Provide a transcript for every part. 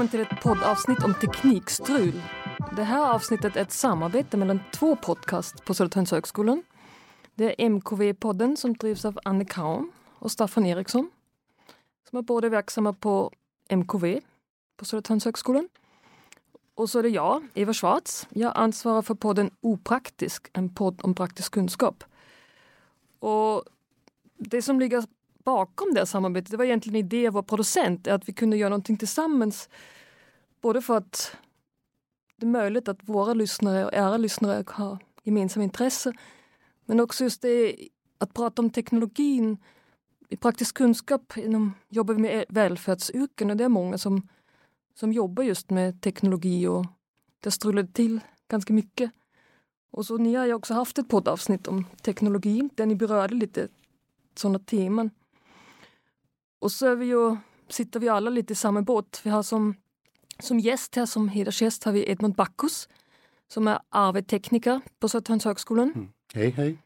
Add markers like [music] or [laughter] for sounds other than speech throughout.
Välkommen till ett poddavsnitt om teknikstrul. Det här avsnittet är ett samarbete mellan två podcast på Södertörns högskolan. Det är MKV-podden som drivs av Anne Kaum och Staffan Eriksson som är båda verksamma på MKV på Södertörns högskolan. Och så är det jag, Eva Schwarz. Jag ansvarar för podden Opraktisk, en podd om praktisk kunskap. Och det som ligger bakom det samarbetet, det var egentligen idé av vår producent, att vi kunde göra någonting tillsammans. Både för att det är möjligt att våra lyssnare och era lyssnare har gemensamma intresse. Men också just det att prata om teknologin i praktisk kunskap inom, jobbar vi med välfärdsyrken och det är många som, som jobbar just med teknologi och det strulade till ganska mycket. Och så ni har ju också haft ett poddavsnitt om teknologi där ni berörde lite sådana teman. Och så är vi ju, sitter vi alla lite i samma båt. Vi har som, som gäst här, som hedersgäst, har vi Edmund Backus som är arvetekniker på Södertörns högskolan. Mm. Hej, hej.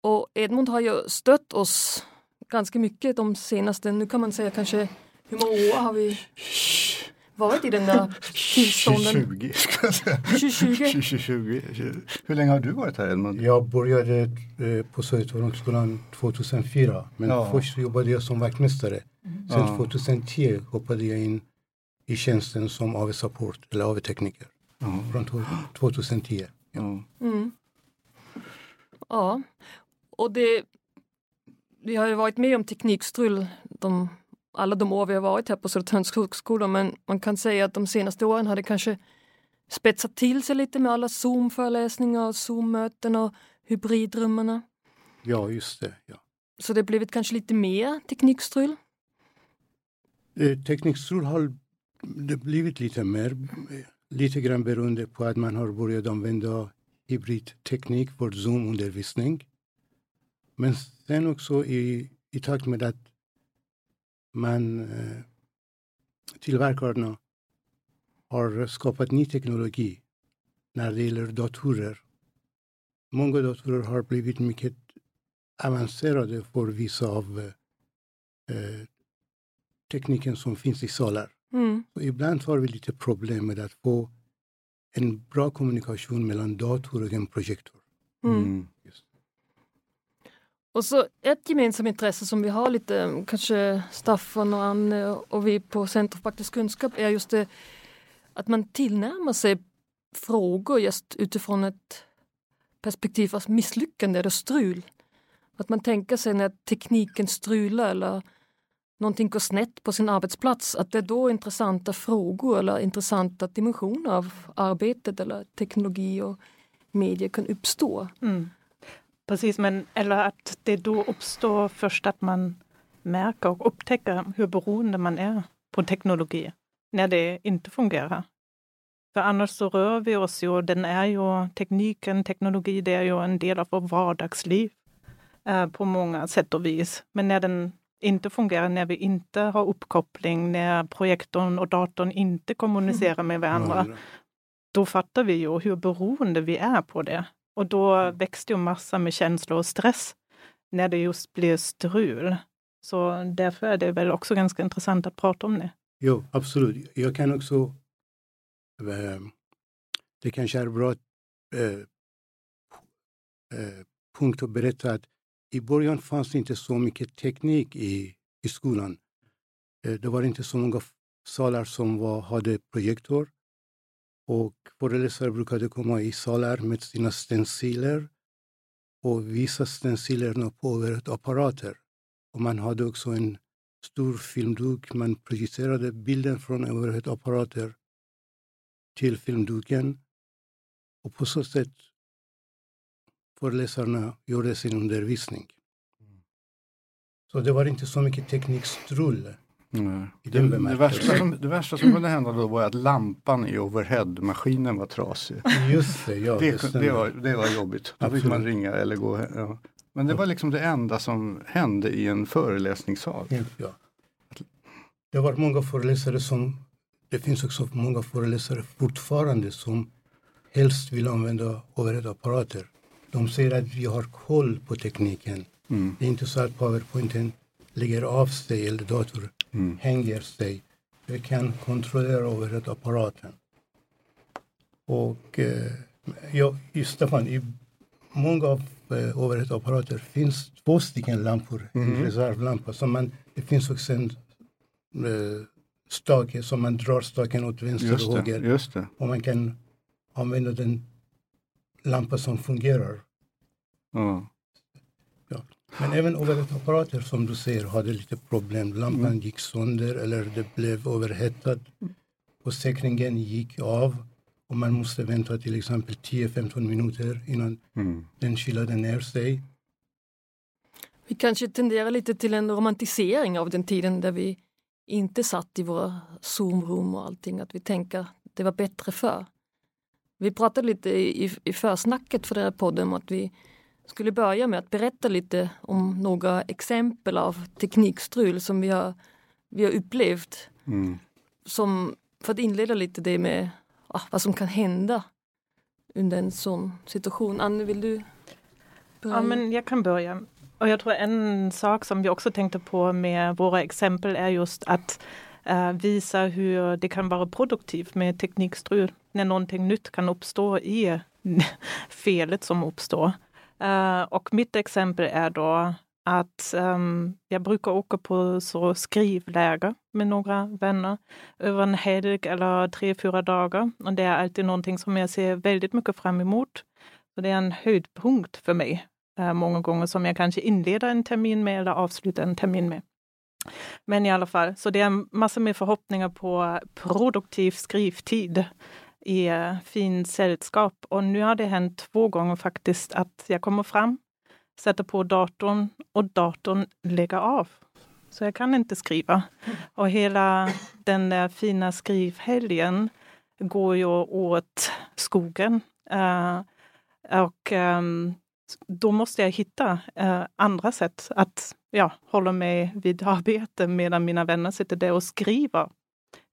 Och Edmund har ju stött oss ganska mycket de senaste, nu kan man säga kanske, hur många år har vi varit i den där tillstånden? 20, ska jag säga. 2020. 20, Hur länge har du varit här Edmund? Jag började eh, på Södertörnskolan 2004 men ja. först jobbade jag som vaktmästare. Mm. Sen ja. 2010 hoppade jag in i tjänsten som AV-support eller AV-tekniker. Ja. Från 2010. Ja. Mm. ja, och det vi har ju varit med om teknikstrul de, alla de år vi har varit här på Södertörns högskola men man kan säga att de senaste åren har det kanske spetsat till sig lite med alla Zoom-föreläsningar och Zoom-möten och hybridrummarna. Ja, just det. Ja. Så det har blivit kanske lite mer teknikstrul? Eh, teknikstrul har det blivit lite mer, lite grann beroende på att man har börjat använda hybridteknik för Zoom-undervisning. Men sen också i, i takt med att man eh, tillverkarna har skapat ny teknologi när det gäller datorer. Många datorer har blivit mycket avancerade för vissa av eh, eh tekniken som finns i salar. Mm. ibland har vi lite problem med att få en bra kommunikation mellan dator och en projektor. Mm. Och så ett gemensamt intresse som vi har lite, eh, kanske Staffan och Anne och vi på Centrum för praktisk kunskap är just det att man tillnärmar sig frågor just utifrån ett perspektiv av misslyckande eller strul. Att man tänker sig när tekniken strular eller någonting går snett på sin arbetsplats, att det är då intressanta frågor eller intressanta dimensioner av arbetet eller teknologi och medier kan uppstå. Mm. Precis, men eller att det då uppstår först att man märker och upptäcker hur beroende man är på teknologi när det inte fungerar. För annars så rör vi oss ju, den är ju, tekniken, teknologi, det är ju en del av vårt vardagsliv eh, på många sätt och vis. Men när den inte fungerar, när vi inte har uppkoppling, när projektorn och datorn inte kommunicerar med varandra, då fattar vi ju hur beroende vi är på det. Och då mm. växte ju massa med känslor och stress när det just blev strul. Så därför är det väl också ganska intressant att prata om det. Jo, absolut. Jag kan också... Äh, det kanske är bra äh, äh, punkt att berätta att i början fanns det inte så mycket teknik i, i skolan. Det var inte så många salar som var, hade projektor. Och föreläsare brukade komma i salar med sina stenciler och visa stencilerna på apparater. Och man hade också en stor filmduk. Man projicerade bilden från överheadapparater till filmduken. Och på så sätt föreläsarna gjorde sin undervisning. Mm. Så det var inte så mycket teknikstrull Nej. Det, det, värsta som, det värsta som kunde hända då var att lampan i overheadmaskinen var trasig. Just det, ja, det, det, var, det var jobbigt. Då fick man ringa eller gå. Ja. Men det var liksom det enda som hände i en föreläsningssal. Ja. Det var många föreläsare som, det finns också många föreläsare fortfarande som helst vill använda overheadapparater. De säger att vi har koll på tekniken. Det är inte så att powerpointen lägger av sig eller datorn mm. hänger sig. kan kontrollera overhead-apparaten. Och eh, ja, i Stefan, i många av eh, overhead-apparater finns två stycken lampor, mm. en reservlampa. Så man, det finns också en eh, stake som man drar staken åt vänster just och höger. Just det. Och man kan använda den lampa som fungerar. Mm. Men även overhead-apparater som du ser hade lite problem. Lampan mm. gick sönder eller det blev överhettad. Och säkringen gick av och man måste vänta till exempel 10-15 minuter innan mm. den kylade ner sig. Vi kanske tenderar lite till en romantisering av den tiden där vi inte satt i våra Zoom-rum och allting, att vi tänker det var bättre förr. Vi pratade lite i, i försnacket för den här podden om att vi skulle börja med att berätta lite om några exempel av teknikstrul som vi har, vi har upplevt. Mm. Som, för att inleda lite det med ah, vad som kan hända under en sån situation. Anne, vill du börja? Ja, men jag kan börja. Och jag tror en sak som vi också tänkte på med våra exempel är just att uh, visa hur det kan vara produktivt med teknikstrul. När någonting nytt kan uppstå i [laughs] felet som uppstår. Uh, och mitt exempel är då att um, jag brukar åka på så skrivläger med några vänner över en helg eller tre, fyra dagar. Och det är alltid någonting som jag ser väldigt mycket fram emot. Så det är en höjdpunkt för mig uh, många gånger som jag kanske inleder en termin med eller avslutar en termin med. Men i alla fall, så det är massor med förhoppningar på produktiv skrivtid i eh, fin sällskap. Och nu har det hänt två gånger faktiskt att jag kommer fram sätter på datorn och datorn lägger av. Så jag kan inte skriva. Och hela den där fina skrivhelgen går ju åt skogen. Uh, och um, då måste jag hitta uh, andra sätt att ja, hålla mig vid arbete medan mina vänner sitter där och skriver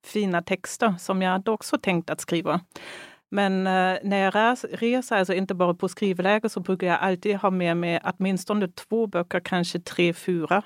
fina texter som jag hade också tänkt att skriva. Men eh, när jag reser, alltså inte bara på skrivläger, så brukar jag alltid ha med mig åtminstone två böcker, kanske tre, fyra,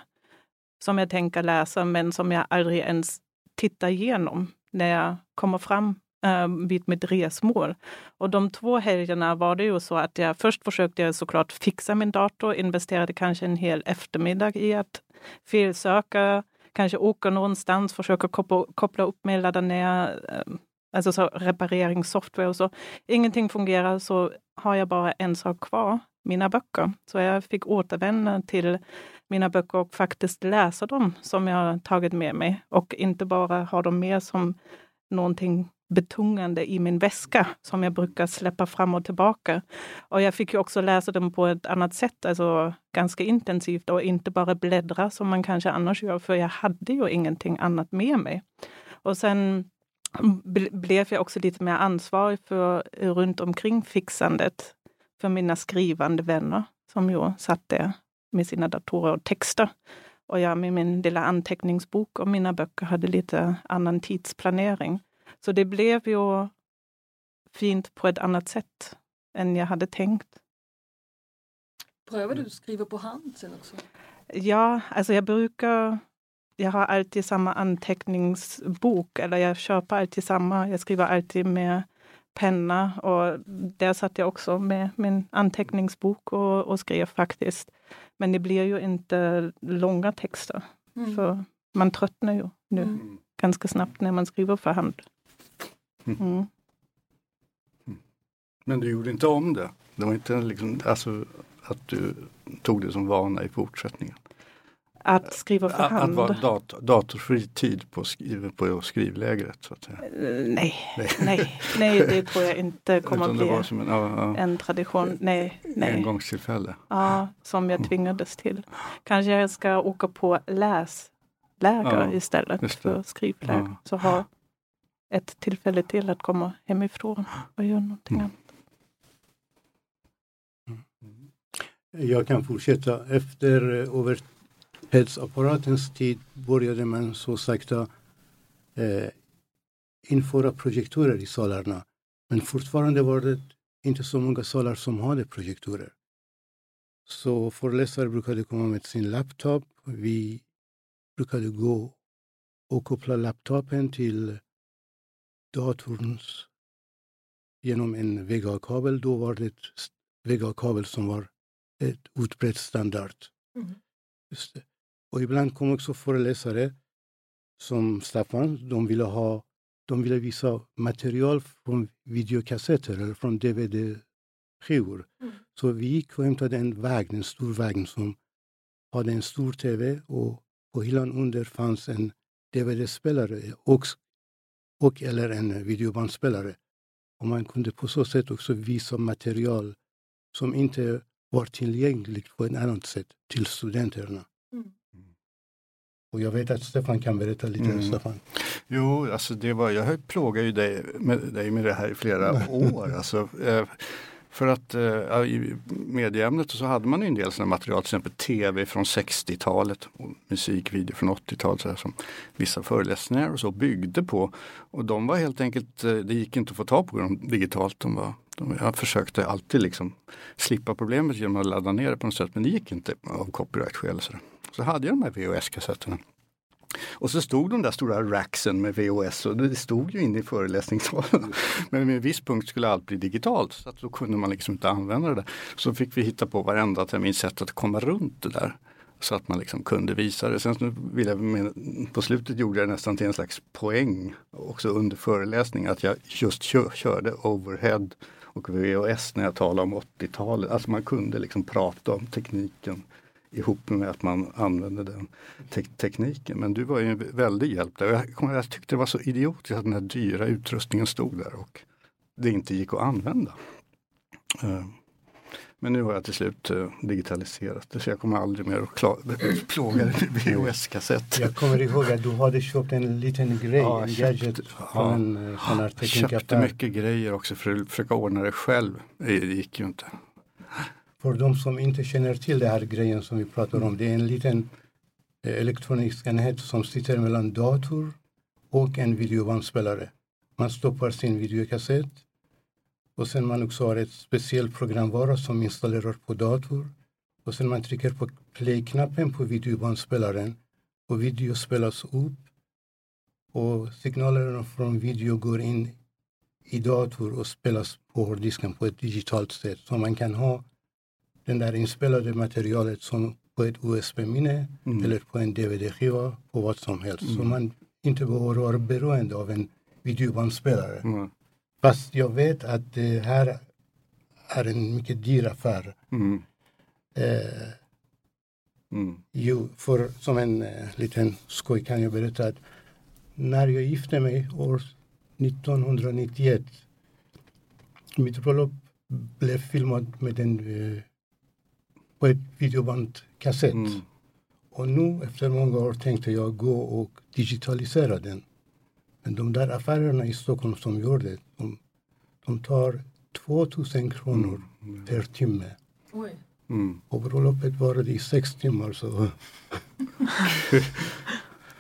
som jag tänker läsa, men som jag aldrig ens tittar igenom när jag kommer fram eh, vid mitt resmål. Och de två helgerna var det ju så att jag först försökte jag såklart fixa min dator, investerade kanske en hel eftermiddag i att felsöka, kanske åka någonstans, försöka koppla, koppla upp mig, ladda ner eh, alltså så repareringssoftware och så. Ingenting fungerar så har jag bara en sak kvar, mina böcker. Så jag fick återvända till mina böcker och faktiskt läsa dem som jag tagit med mig och inte bara ha dem med som någonting betungande i min väska som jag brukar släppa fram och tillbaka. Och jag fick ju också läsa dem på ett annat sätt, alltså ganska intensivt och inte bara bläddra som man kanske annars gör, för jag hade ju ingenting annat med mig. Och sen blev jag också lite mer ansvarig för runt omkring fixandet för mina skrivande vänner som ju satt där med sina datorer och texter. Och jag med min lilla anteckningsbok och mina böcker hade lite annan tidsplanering. Så det blev ju fint på ett annat sätt än jag hade tänkt. Prövade du att skriva på hand sen också? Ja, alltså jag brukar jag har alltid samma anteckningsbok, eller jag köper alltid samma. Jag skriver alltid med penna och där satt jag också med min anteckningsbok och, och skrev faktiskt. Men det blir ju inte långa texter, mm. för man tröttnar ju nu mm. ganska snabbt när man skriver för hand. Mm. mm. Men du gjorde inte om det? Det var inte liksom, alltså, att du tog det som vana i fortsättningen? Att skriva för hand? Att vara dat datorfri tid på, skriv, på skrivlägret? Så att säga. Eh, nej, [laughs] nej, nej, det tror jag inte kommer att bli en, ja, ja. en, tradition. Nej, nej. Engångstillfälle. Ja, som jag tvingades till. Kanske jag ska åka på läsläger ja, istället för skrivläger. Så ha ett tillfälle till att komma hemifrån och göra någonting mm. annat. Jag kan fortsätta. Efter över Hetsapparatens tid började man så sakta eh, införa projektorer i salarna. Men fortfarande var det inte så många salar som hade projektorer. Så föreläsare brukade komma med sin laptop. Vi brukade gå och koppla laptopen till datorns genom en VGA-kabel. Då var det VGA-kabel som var ett utbredd standard. Mm. Just det. Och ibland kom också föreläsare som Staffan, de ville, ha, de ville visa material från videokassetter eller från DVD-skivor. Mm. Så vi gick och hämtade en vagn, en stor vagn som hade en stor tv och på hyllan under fanns en DVD-spelare och, och eller en videobandspelare. Och man kunde på så sätt också visa material som inte var tillgängligt på ett annat sätt till studenterna. Mm. Och jag vet att Stefan kan berätta lite. Mm. Stefan. Jo, alltså det var, jag plågar ju dig med, dig med det här i flera [laughs] år. Alltså, eh, för att eh, i medieämnet så hade man en del sådana material, till exempel tv från 60-talet och musikvideo från 80-talet som vissa föreläsningar och så byggde på. Och de var helt enkelt, eh, det gick inte att få tag på dem digitalt. De var, de, jag försökte alltid liksom slippa problemet genom att ladda ner det på något sätt men det gick inte av copyright-skäl. Så, så hade jag de här VHS-kassetterna. Och så stod de där stora racksen med VHS och det stod ju inne i föreläsningssalen. [laughs] Men med en viss punkt skulle allt bli digitalt så att då kunde man liksom inte använda det där. Så fick vi hitta på varenda termin sätt att komma runt det där. Så att man liksom kunde visa det. Sen vill jag på slutet gjorde jag nästan till en slags poäng också under föreläsningen att jag just kör, körde overhead och VHS när jag talade om 80-talet. Alltså man kunde liksom prata om tekniken ihop med att man använde den te tekniken. Men du var ju en väldig hjälp där. Jag, jag tyckte det var så idiotiskt att den här dyra utrustningen stod där och det inte gick att använda. Uh, men nu har jag till slut uh, digitaliserat det så jag kommer aldrig mer att [laughs] plåga dig med VHS-kassett. Jag kommer ihåg att du hade köpt en liten grej, ja, en gadget från en sån här Jag köpte mycket grejer också för att försöka ordna det själv. Det gick ju inte. För de som inte känner till den här grejen som vi pratar om, det är en liten eh, elektronisk enhet som sitter mellan dator och en videobandspelare. Man stoppar sin videokassett och sen man också har ett speciellt programvara som installerar på dator och sen man trycker på play-knappen på videobandspelaren och video spelas upp och signalerna från video går in i dator och spelas på hårddisken på ett digitalt sätt. Så man kan ha den där inspelade materialet som på ett USB-minne mm. eller på en DVD-skiva på vad som helst. Mm. Så man inte behöver vara beroende av en videobandspelare. Mm. Fast jag vet att det här är en mycket dyr affär. Mm. Eh, mm. Jo, för som en eh, liten skoj kan jag berätta att när jag gifte mig år 1991 mitt bröllop blev filmat med en eh, på ett videobandkassett. Mm. Och nu efter många år tänkte jag gå och digitalisera den. Men de där affärerna i Stockholm som gör det, de, de tar 2000 kronor mm. per timme. Oj. Mm. Och bröllopet varade i sex timmar. Så. [laughs]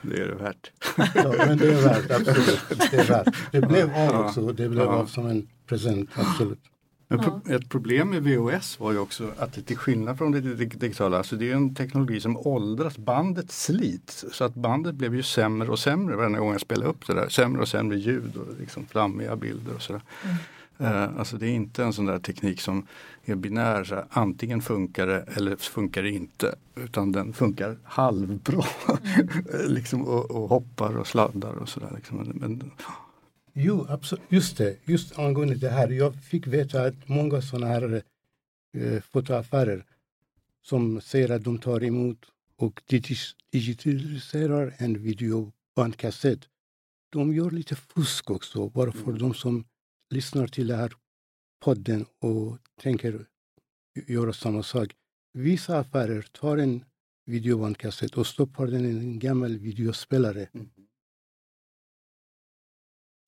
det är det värt. ja, men det är värt, absolut. Det, är värt. det blev av också. Det blev av som en present, absolut. Men ja. ett problem med VHS var ju också att det till skillnad från det digitala, alltså det är en teknologi som åldras, bandet slits. Så att bandet blev ju sämre och sämre varje gång jag spelade upp det där. Sämre och sämre ljud och liksom flammiga bilder och sådär. Mm. Uh, alltså det är inte en sån där teknik som är binär, så här, antingen funkar det eller funkar det inte. Utan den funkar halvbra. Mm. [laughs] liksom, och, och, hoppar och sladdar och sådär. Liksom. Men, Jo, absolut. Just det. Just angående det här. Jag fick veta att många sådana här eh, fotoaffärer som säger att de tar emot och digitaliserar en videobandkassett. De gör lite fusk också, bara för mm. de som lyssnar till den här podden och tänker göra samma sak. Vissa affärer tar en videobandkassett och stoppar den i en gammal videospelare. Mm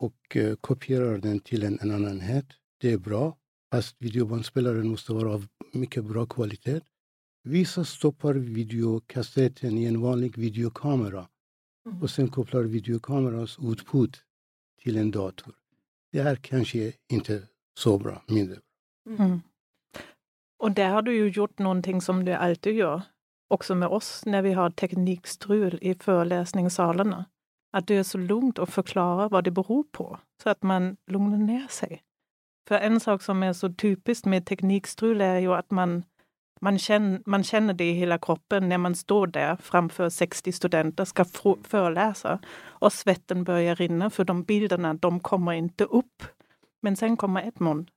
och eh, kopierar den till en, en annan enhet. Det är bra, fast videobandspelaren måste vara av mycket bra kvalitet. Vissa stoppar videokassetten i en vanlig videokamera mm. och sen kopplar videokamerans output till en dator. Det är kanske inte så bra, mindre mm. mm. Och där har du ju gjort någonting som du alltid gör, också med oss när vi har teknikstrul i föreläsningssalarna. Att det är så lugnt att förklara vad det beror på, så att man lugnar ner sig. För en sak som är så typiskt med teknikstrul är ju att man, man, känner, man känner det i hela kroppen när man står där framför 60 studenter, ska föreläsa och svetten börjar rinna för de bilderna, de kommer inte upp. Men sen kommer Edmund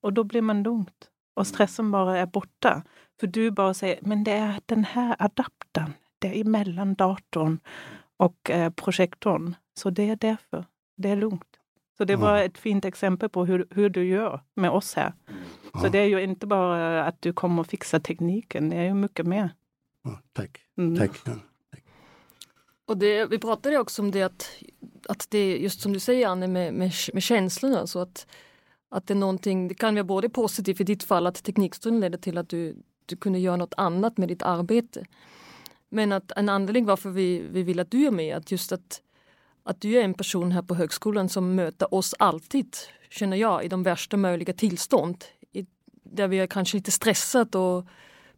och då blir man lugnt och stressen bara är borta. För du bara säger, men det är den här adaptern, det är emellan datorn och eh, projektorn. Så det är därför. Det är lugnt. Så det var ett fint exempel på hur, hur du gör med oss här. Så ja. det är ju inte bara att du kommer och fixar tekniken, det är ju mycket mer. Ja, tack. Mm. tack. Och det, vi pratade också om det att, att det just som du säger Anne med, med, med känslorna, så att, att det är någonting, det kan vara både positivt i ditt fall att teknikstunden ledde till att du, du kunde göra något annat med ditt arbete. Men att en anledning varför vi, vi vill att du är med, att just att att du är en person här på högskolan som möter oss alltid, känner jag, i de värsta möjliga tillstånd. I, där vi är kanske lite stressat och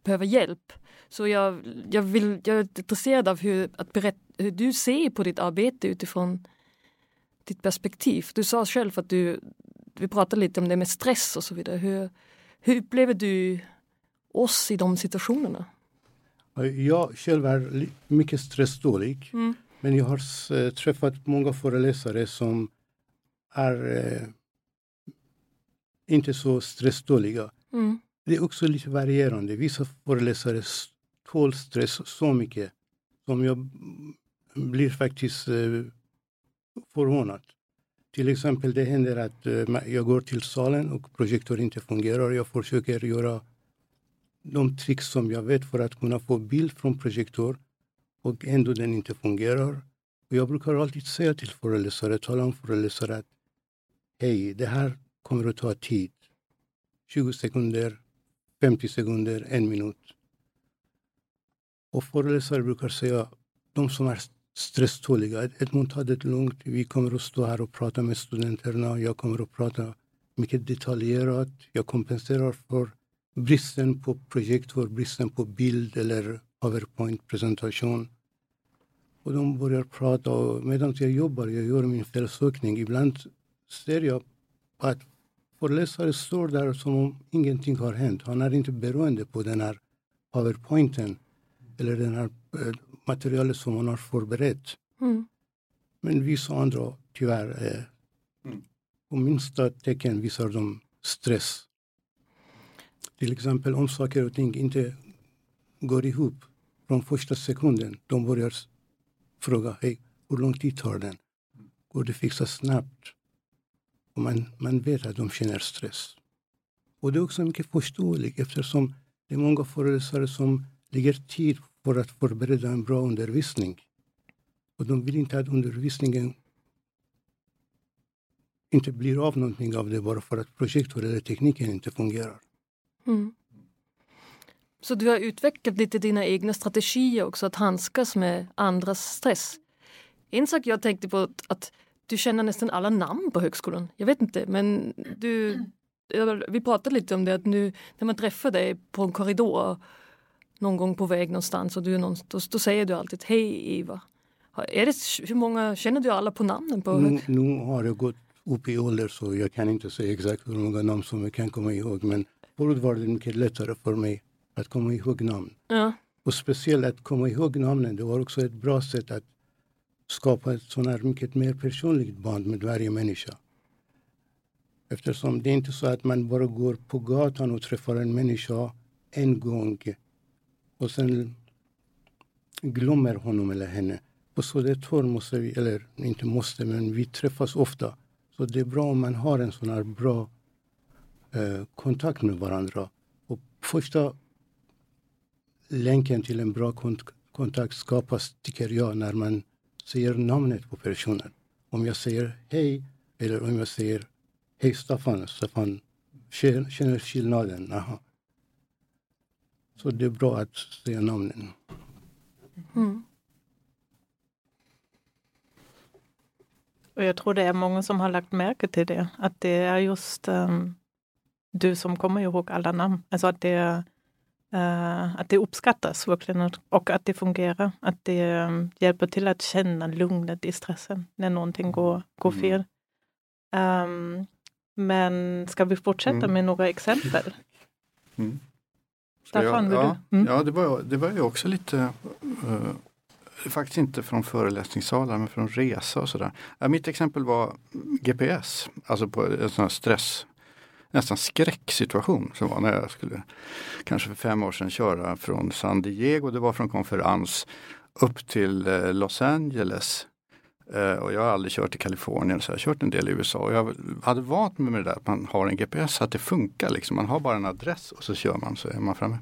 behöver hjälp. Så jag, jag, vill, jag är intresserad av hur, att berätta, hur du ser på ditt arbete utifrån ditt perspektiv. Du sa själv att du, vi pratade lite om det med stress och så vidare. Hur, hur upplever du oss i de situationerna? Jag själv är mycket stressdålig. Mm. Men jag har eh, träffat många föreläsare som är eh, inte så stressdåliga. Mm. Det är också lite varierande. Vissa föreläsare tål stress så mycket som jag blir faktiskt eh, förvånad. Till exempel det händer att eh, jag går till salen och projektorn inte fungerar. Jag försöker göra de tricks som jag vet för att kunna få bild från projektor och ändå den inte fungerar. Och jag brukar alltid säga till föreläsare, tala om föreläsare att hej, det här kommer att ta tid. 20 sekunder, 50 sekunder, en minut. Och föreläsare brukar säga, de som är stresståliga, Edmund ta det lugnt, vi kommer att stå här och prata med studenterna, jag kommer att prata mycket detaljerat, jag kompenserar för bristen på projektor, bristen på bild eller powerpoint-presentation. Och de börjar prata och medan jag jobbar, jag gör min felsökning. Ibland ser jag att föreläsaren står där som om ingenting har hänt. Han är inte beroende på den här powerpointen eller den här eh, materialet som han har förberett. Mm. Men vissa andra tyvärr, eh, på minsta tecken visar de stress. Till exempel om saker och ting inte går ihop från första sekunden. De börjar fråga hej, hur lång tid tar den? Går det fixa snabbt? Och man, man vet att de känner stress. Och det är också mycket förståeligt eftersom det är många föreläsare som lägger tid för att förbereda en bra undervisning. Och de vill inte att undervisningen inte blir av någonting av det bara för att projektor eller tekniken inte fungerar. Mm. Så du har utvecklat lite dina egna strategier också att handskas med andras stress. En sak jag tänkte på att du känner nästan alla namn på högskolan. Jag vet inte men du, vi pratade lite om det att nu när man träffar dig på en korridor någon gång på väg någonstans och du är någonstans, då, då säger du alltid hej Eva. Är det, hur många, känner du alla på namnen? På nu, nu har jag gått upp i ålder så jag kan inte säga exakt hur många namn som jag kan komma ihåg men förut var det mycket lättare för mig att komma ihåg namn. Ja. Och speciellt att komma ihåg namnen, det var också ett bra sätt att skapa ett sån här mycket mer personligt band med varje människa. Eftersom det är inte så att man bara går på gatan och träffar en människa en gång och sen glömmer honom eller henne. På år måste vi, eller inte måste, men vi träffas ofta. Så det är bra om man har en sån här bra eh, kontakt med varandra. Och första länken till en bra kont kontakt skapas, tycker jag, när man säger namnet på personen. Om jag säger hej eller om jag säger hej Staffan, Staffan känner skillnaden. Aha. Så det är bra att säga namnen. Mm. Och jag tror det är många som har lagt märke till det, att det är just um, du som kommer ihåg alla namn. Alltså att det Uh, att det uppskattas verkligen och att det fungerar. Att det um, hjälper till att känna lugnet i stressen när någonting går, går Mm. fel. Um, men ska vi fortsätta Mm. med några exempel? [laughs] Mm. Staffan, vill ja, du? Mm. ja det, var, det var ju också lite, eh, faktiskt inte från föreläsningssalar men från resa och sådär. Ja, mitt exempel var GPS, alltså på en sån stress, nästan skräcksituation som var när jag skulle, kanske för fem år sedan, köra från San Diego, det var från konferens, upp till eh, Los Angeles. Eh, och jag har aldrig kört i Kalifornien, så jag har kört en del i USA. Och jag hade vant mig med det där att man har en GPS, så att det funkar. Liksom. Man har bara en adress och så kör man så är man framme.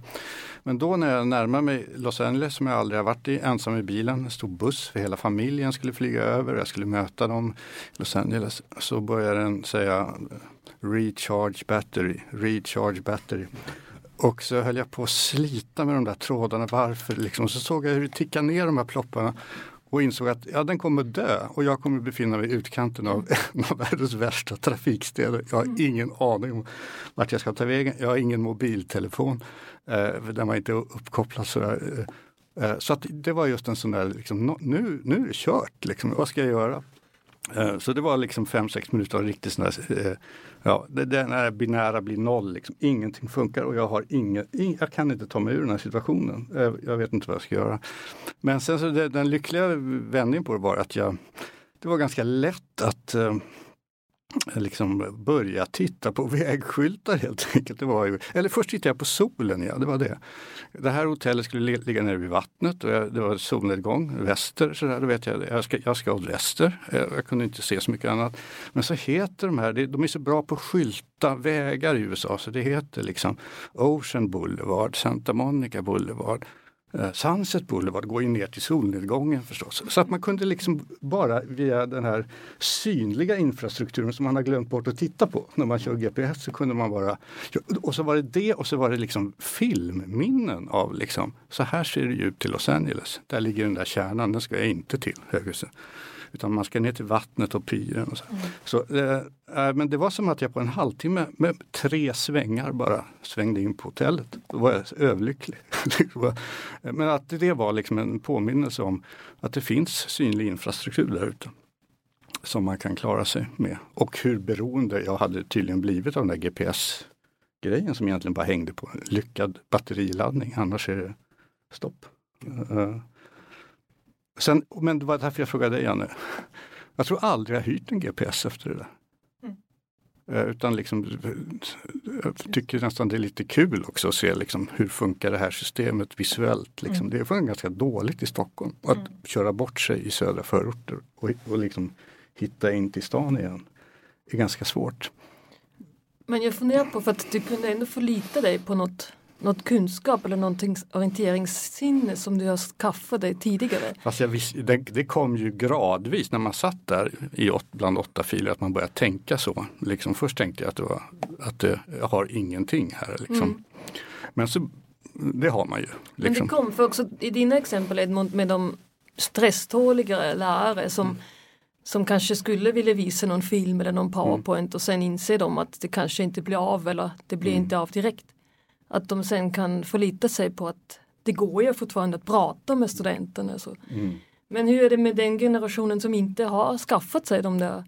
Men då när jag närmar mig Los Angeles som jag aldrig har varit i, ensam i bilen, en stor buss för hela familjen skulle flyga över, jag skulle möta dem i Los Angeles. Så börjar den säga recharge battery, recharge battery. Och så höll jag på att slita med de där trådarna, varför liksom. Så såg jag hur det tickade ner de här plopparna och insåg att ja, den kommer dö och jag kommer befinna mig i utkanten av [laughs] en av världens värsta trafikstäder. Jag har ingen aning om vart jag ska ta vägen. Jag har ingen mobiltelefon eh, där man inte uppkopplad. Sådär. Eh, så att det var just en sån där, liksom, nu, nu är det kört, liksom. vad ska jag göra? Eh, så det var liksom fem sex minuter av riktigt sån där, eh, ja, det, här binära blir noll, liksom. ingenting funkar och jag har inget, jag kan inte ta mig ur den här situationen. Eh, jag vet inte vad jag ska göra. Men sen så det, den lyckliga vändningen på det var att jag, det var ganska lätt att eh, liksom börja titta på [laughs] vägskyltar helt enkelt. Det var ju, eller först tittade jag på solen, ja det var det. Det här hotellet skulle ligga nere vid vattnet och jag, det var solnedgång, väster, så där, då vet jag, jag ska, jag ska åt väster. Jag, jag kunde inte se så mycket annat. Men så heter de här, de är så bra på att skylta vägar i USA så det heter liksom Ocean Boulevard, Santa Monica Boulevard. Eh, Sunset Boulevard går ju ner till solnedgången förstås. Så att man kunde liksom bara via den här synliga infrastrukturen som man har glömt bort att titta på när man kör GPS så kunde man bara... Och så var det det och så var det liksom filmminnen av liksom så här ser det ut till Los Angeles. Där ligger den där kärnan, den ska jag inte till höghuset. Utan man ska ner till vattnet och pyren. Och så. Så, eh, eh, men det var som att jag på en halvtimme med tre svängar bara svängde in på hotellet. Då var jag överlycklig. [laughs] men att det var liksom en påminnelse om att det finns synlig infrastruktur där ute. Som man kan klara sig med. Och hur beroende jag hade tydligen blivit av den där GPS-grejen som egentligen bara hängde på lyckad batteriladdning. Annars är det stopp. Eh, Sen, men det var därför jag frågade dig Janne. Jag tror aldrig jag hyrt en GPS efter det där. Eh, Utan liksom, jag tycker nästan det är lite kul också att se liksom, hur funkar det här systemet visuellt. Liksom. Det är ganska dåligt i Stockholm. Att köra bort sig i södra förorter och, och liksom hitta in till stan igen är ganska svårt. Men jag funderar på, för att du kunde ändå förlita dig på något, något kunskap eller någonting orienteringssinne som du har skaffat dig tidigare. Fast jag visste, det, det kom ju gradvis när man satt där i åt, bland åtta filer att man började tänka så. Liksom, först tänkte jag att, det var, att det, jag har ingenting här. Liksom. Mm. Men så, det har man ju. Men Liksom. det kom, för också i dina exempel Edmund, med de stresståligare lärare som, Mm. som kanske skulle vilja visa någon film eller någon powerpoint och sen inser de att det kanske inte blir av eller det blir Mm. inte av direkt. Att de sen kan förlita sig på att det går ju fortfarande att prata med studenterna. Så. Mm. Men hur är det med den generationen som inte har skaffat sig de där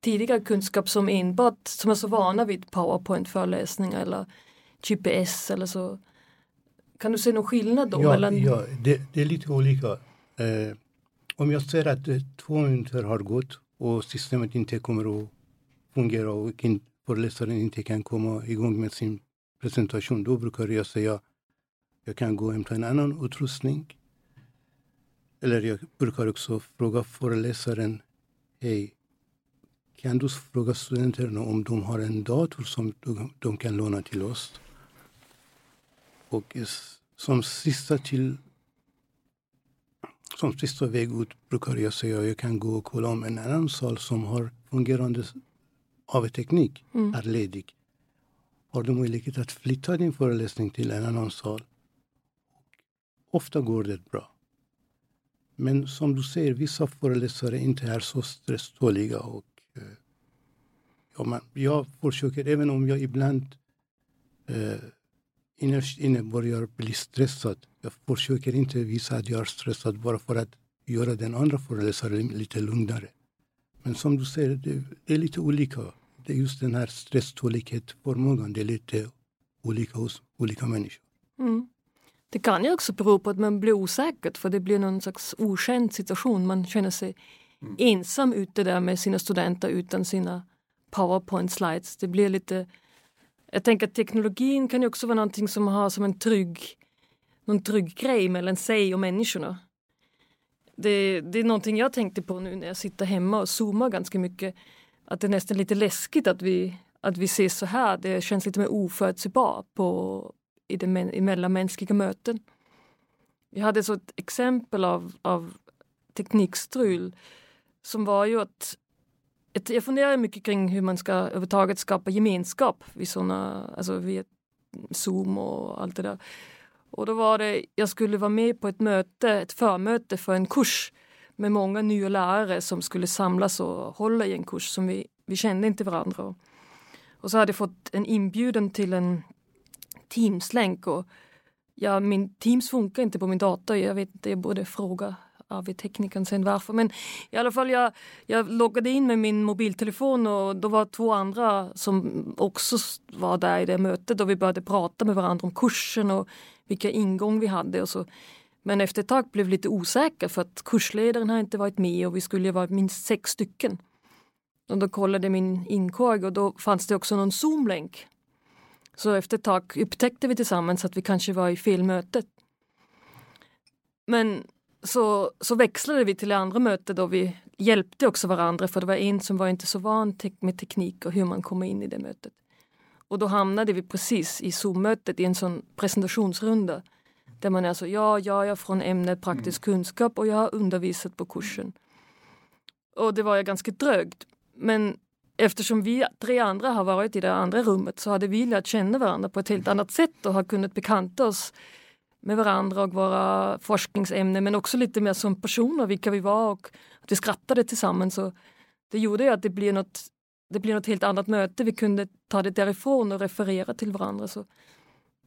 tidigare kunskap som enbart som är så vana vid powerpoint-föreläsningar eller GPS eller så. Kan du se någon skillnad då? Ja, mellan... ja det, det är lite olika. Eh, om jag ser att eh, två minuter har gått och systemet inte kommer att fungera och föreläsaren inte kan komma igång med sin presentation, då brukar jag säga jag kan gå och hämta en annan utrustning. Eller jag brukar också fråga föreläsaren, hej, kan du fråga studenterna om de har en dator som de, de kan låna till oss? Och som sista till som sista väg ut brukar jag säga jag kan gå och kolla om en annan sal som har fungerande AV-teknik Mm. är ledig. Har du möjlighet att flytta din föreläsning till en annan sal? Ofta går det bra. Men som du säger, vissa föreläsare inte är så stresståliga och eh, ja, man, jag försöker, även om jag ibland eh, innerst inne börjar bli stressad. Jag försöker inte visa att jag är stressad bara för att göra den andra föreläsaren lite lugnare. Men som du säger, det, det är lite olika. Det är just den här stresstålighetsförmågan, det är lite olika hos olika människor. Mm. Det kan ju också bero på att man blir osäker för det blir någon slags okänd situation. Man känner sig mm. ensam ute där med sina studenter utan sina powerpoint slides. Det blir lite jag tänker att teknologin kan ju också vara någonting som har som en trygg, någon trygg grej mellan sig och människorna. Det, det är någonting jag tänkte på nu när jag sitter hemma och zoomar ganska mycket. Att det är nästan lite läskigt att vi, att vi ses så här. Det känns lite mer oförutsägbart på, i, det, i mellanmänskliga möten. Jag hade så ett exempel av, av teknikstrul som var ju att jag funderar mycket kring hur man ska överhuvudtaget skapa gemenskap vid såna, alltså via Zoom och allt det där. Och då var det, jag skulle vara med på ett möte, ett förmöte för en kurs med många nya lärare som skulle samlas och hålla i en kurs som vi, vi kände inte varandra. Och så hade jag fått en inbjudan till en Teams-länk och ja, min Teams funkar inte på min dator. Jag vet inte, jag borde fråga AV-teknikern sen varför. Men i alla fall jag, jag loggade in med min mobiltelefon och då var två andra som också var där i det mötet och vi började prata med varandra om kursen och vilka ingång vi hade och så. Men efter ett tag blev lite osäker för att kursledaren har inte varit med och vi skulle vara minst sex stycken. Och då kollade min inkorg och då fanns det också någon Zoom-länk. Så efter ett tag upptäckte vi tillsammans att vi kanske var i fel möte. Men så, så växlade vi till det andra mötet då vi hjälpte också varandra för det var en som var inte så van med teknik och hur man kommer in i det mötet. Och då hamnade vi precis i Zoom-mötet i en sån presentationsrunda där man är så, ja, jag är från ämnet praktisk mm. kunskap och jag har undervisat på kursen. Och det var ju ganska drögt. Men eftersom vi tre andra har varit i det andra rummet så hade vi lärt känna varandra på ett helt annat sätt och har kunnat bekanta oss med varandra och våra forskningsämnen men också lite mer som personer, vilka vi var och att vi skrattade tillsammans. Och det gjorde ju att det blev något, det blev något helt annat möte. Vi kunde ta det därifrån och referera till varandra. Så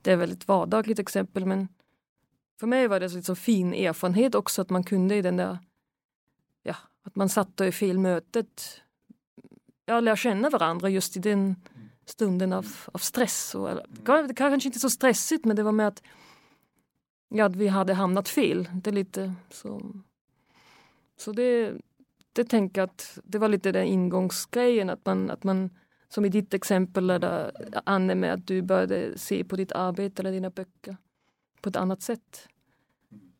det är väl ett vardagligt exempel men för mig var det en liksom fin erfarenhet också att man kunde i den där, ja, att man satt i fel mötet, ja, lära känna varandra just i den stunden av, av stress. Och, det kanske inte så stressigt men det var med att ja, att vi hade hamnat fel. Det är lite så. Så det, det tänker jag att det var lite den ingångsgrejen att man, att man som i ditt exempel där, Anne med att du började se på ditt arbete eller dina böcker på ett annat sätt.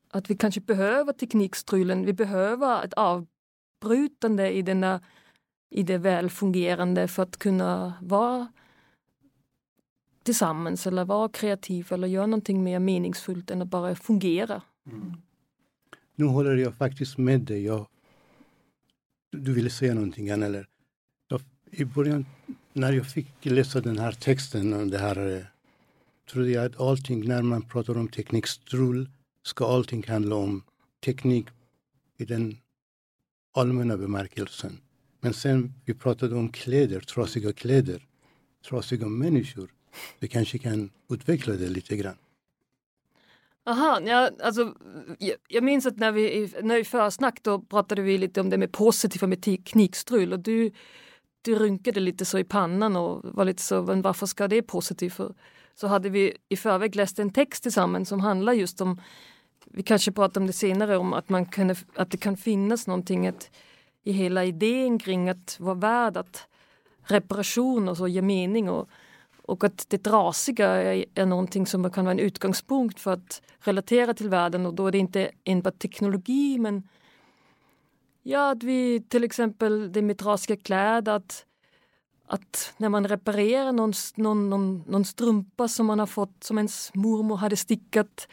Att vi kanske behöver teknikstrulen, vi behöver ett avbrytande i, denna, i det välfungerande för att kunna vara tillsammans eller vara kreativ eller göra någonting mer meningsfullt än att bara fungera. Mm. Nu håller jag faktiskt med dig. Jag, du ville säga någonting, eller? Jag, I början, när jag fick läsa den här texten, det här, eh, trodde jag att allting, när man pratar om teknikstrul, ska allting handla om teknik i den allmänna bemärkelsen. Men sen vi pratade om kläder, trasiga kläder, trasiga människor. Vi kanske kan utveckla det lite grann. Aha, ja, alltså, jag, jag minns att när vi, när vi försnack då pratade vi lite om det med positiva med teknikstrul och du, du rynkade lite så i pannan och var lite så, men varför ska det positivt? För, så hade vi i förväg läst en text tillsammans som handlar just om, vi kanske pratar om det senare, om att, man kunde, att det kan finnas någonting att, i hela idén kring att vara värd att reparation och så ger mening och och att det trasiga är, är någonting som kan vara en utgångspunkt för att relatera till världen. Och då är det inte enbart teknologi men ja, att vi till exempel det med trasiga kläder, att, att när man reparerar någon, någon, någon, någon strumpa som man har fått, som ens mormor hade stickat,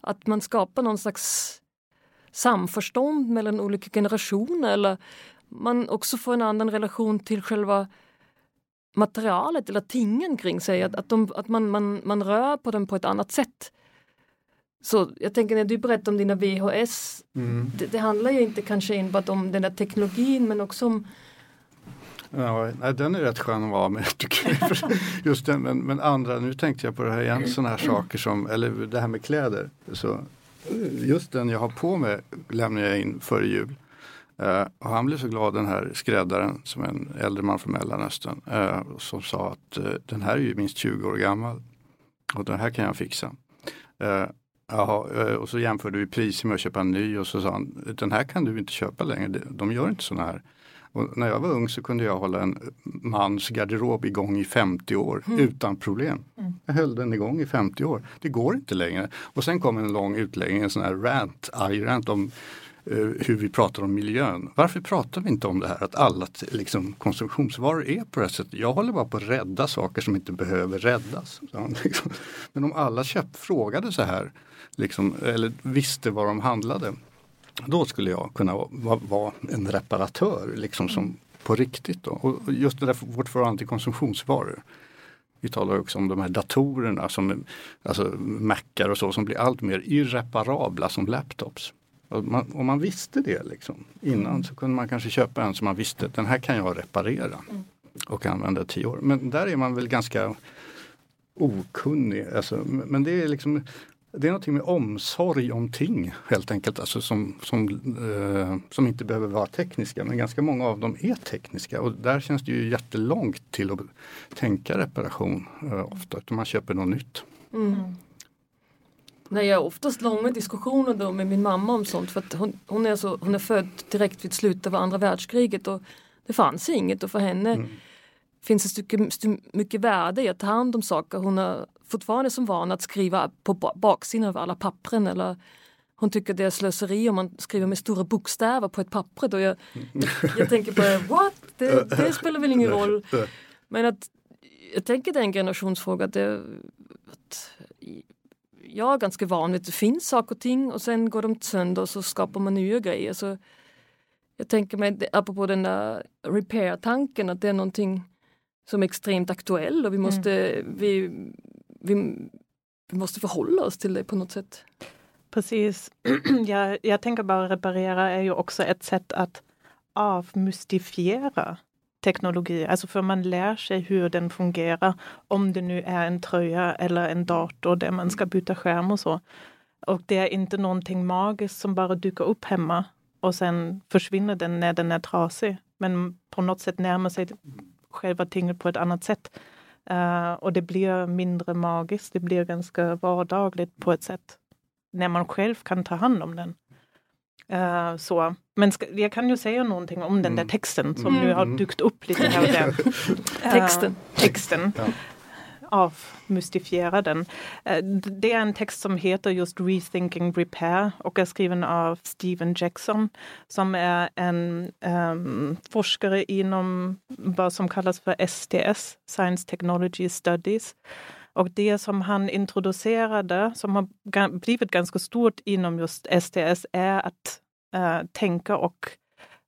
att man skapar någon slags samförstånd mellan olika generationer eller man också får en annan relation till själva materialet eller tingen kring sig, att, att, de, att man, man, man rör på dem på ett annat sätt. Så jag tänker när du berättar om dina VHS, mm. det, det, handlar ju inte kanske enbart om den där teknologin men också om Ja, nej, den är rätt skön att vara med [laughs] tycker jag. Just den, men, men, andra, nu tänkte jag på det här igen, sådana här saker som, eller det här med kläder. Så, just den jag har på mig lämnar jag in före jul. Uh, och han blev så glad den här skräddaren som är en äldre man från Mellanöstern uh, som sa att uh, den här är ju minst 20 år gammal och den här kan jag fixa. Jaha, och så jämförde vi priser med att köpa en ny och så sa han den här kan du inte köpa längre, de gör inte sådana här. Och när jag var ung så kunde jag hålla en mans garderob igång i 50 år mm. utan problem. Mm. Jag höll den igång i 50 år. Det går inte längre. Och sen kom en lång utläggning, en sån här rant, rant om uh, hur vi pratar om miljön. Varför pratar vi inte om det här att alla liksom, konsumtionsvaror är på det här sättet? Jag håller bara på att rädda saker som inte behöver räddas. Så, liksom. Men om alla köp frågade så här, liksom, eller visste vad de handlade då skulle jag kunna vara en reparatör liksom som på riktigt. Då. Och just det där vårt förhållande till konsumtionsvaror. Vi talar också om de här datorerna, som, alltså Macar och så, som blir allt mer irreparabla som laptops. Man, om man visste det liksom, innan så kunde man kanske köpa en som man visste, den här kan jag reparera och använda i tio år. Men där är man väl ganska okunnig. Alltså, men det är liksom det är någonting med omsorg om ting helt enkelt, alltså som, som, eh, som inte behöver vara tekniska. Men ganska många av dem är tekniska och där känns det ju jättelångt till att tänka reparation eh, ofta, utan man köper något nytt. Mm. Nej, jag har oftast långa diskussioner då med min mamma om sånt för att hon, hon, är, så, hon är född direkt vid slutet av andra världskriget och det fanns inget och för henne mm. Finns det stycke, mycket värde i att ta hand om saker. Hon har fortfarande som van att skriva på baksidan av alla pappren eller hon tycker det är slöseri om man skriver med stora bokstäver på ett papper. Då jag, jag, [laughs] jag tänker på what? Det, det, spelar väl ingen roll. [laughs] Men att jag tänker det är en generationsfråga. Det, att jag är ganska van vid att det finns saker och ting och sen går de sönder och så skapar man nya grejer. Så jag tänker mig, apropå den där repair-tanken, att det är någonting som är extremt aktuell och vi måste, mm. vi, vi, vi måste förhålla oss till det på något sätt. Precis. [clears throat] jag, jag tänker bara reparera är ju också ett sätt att avmystifiera teknologi, alltså för man lär sig hur den fungerar, om det nu är en tröja eller en dator där man ska byta skärm och så. Och det är inte någonting magiskt som bara dyker upp hemma och sen försvinner den när den är trasig. Men på något sätt närmar sig själva tinget på ett annat sätt. Uh, och det blir mindre magiskt, det blir ganska vardagligt på ett sätt. När man själv kan ta hand om den. Uh, så. Men ska, jag kan ju säga någonting om den där mm. texten som mm. nu har mm. dykt upp lite här och där. [laughs] texten. Uh, texten. Ja avmystifiera den. Eh, det är en text som heter just Rethinking Repair och är skriven av Steven Jackson som är en um, forskare inom vad som kallas för STS, Science Technology Studies. Och det som han introducerade, som har blivit ganska stort inom just STS, är att uh, tänka och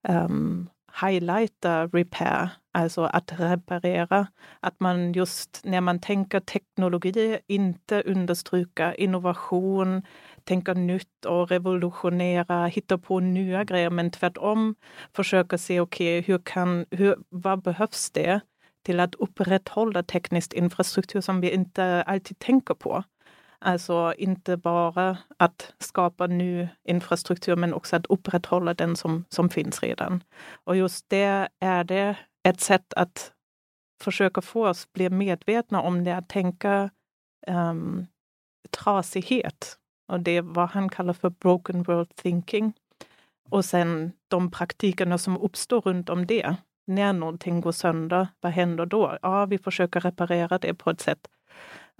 um, highlighta repair, alltså att reparera. Att man just när man tänker teknologi inte understryka innovation, tänka nytt och revolutionera, hitta på nya grejer, men tvärtom försöka se okej, okay, hur kan, hur, vad behövs det till att upprätthålla teknisk infrastruktur som vi inte alltid tänker på? Alltså inte bara att skapa ny infrastruktur men också att upprätthålla den som, som finns redan. Och just det är det ett sätt att försöka få oss bli medvetna om det, att tänka um, trasighet. Och det är vad han kallar för broken world thinking. Och sen de praktikerna som uppstår runt om det. När någonting går sönder, vad händer då? Ja, vi försöker reparera det på ett sätt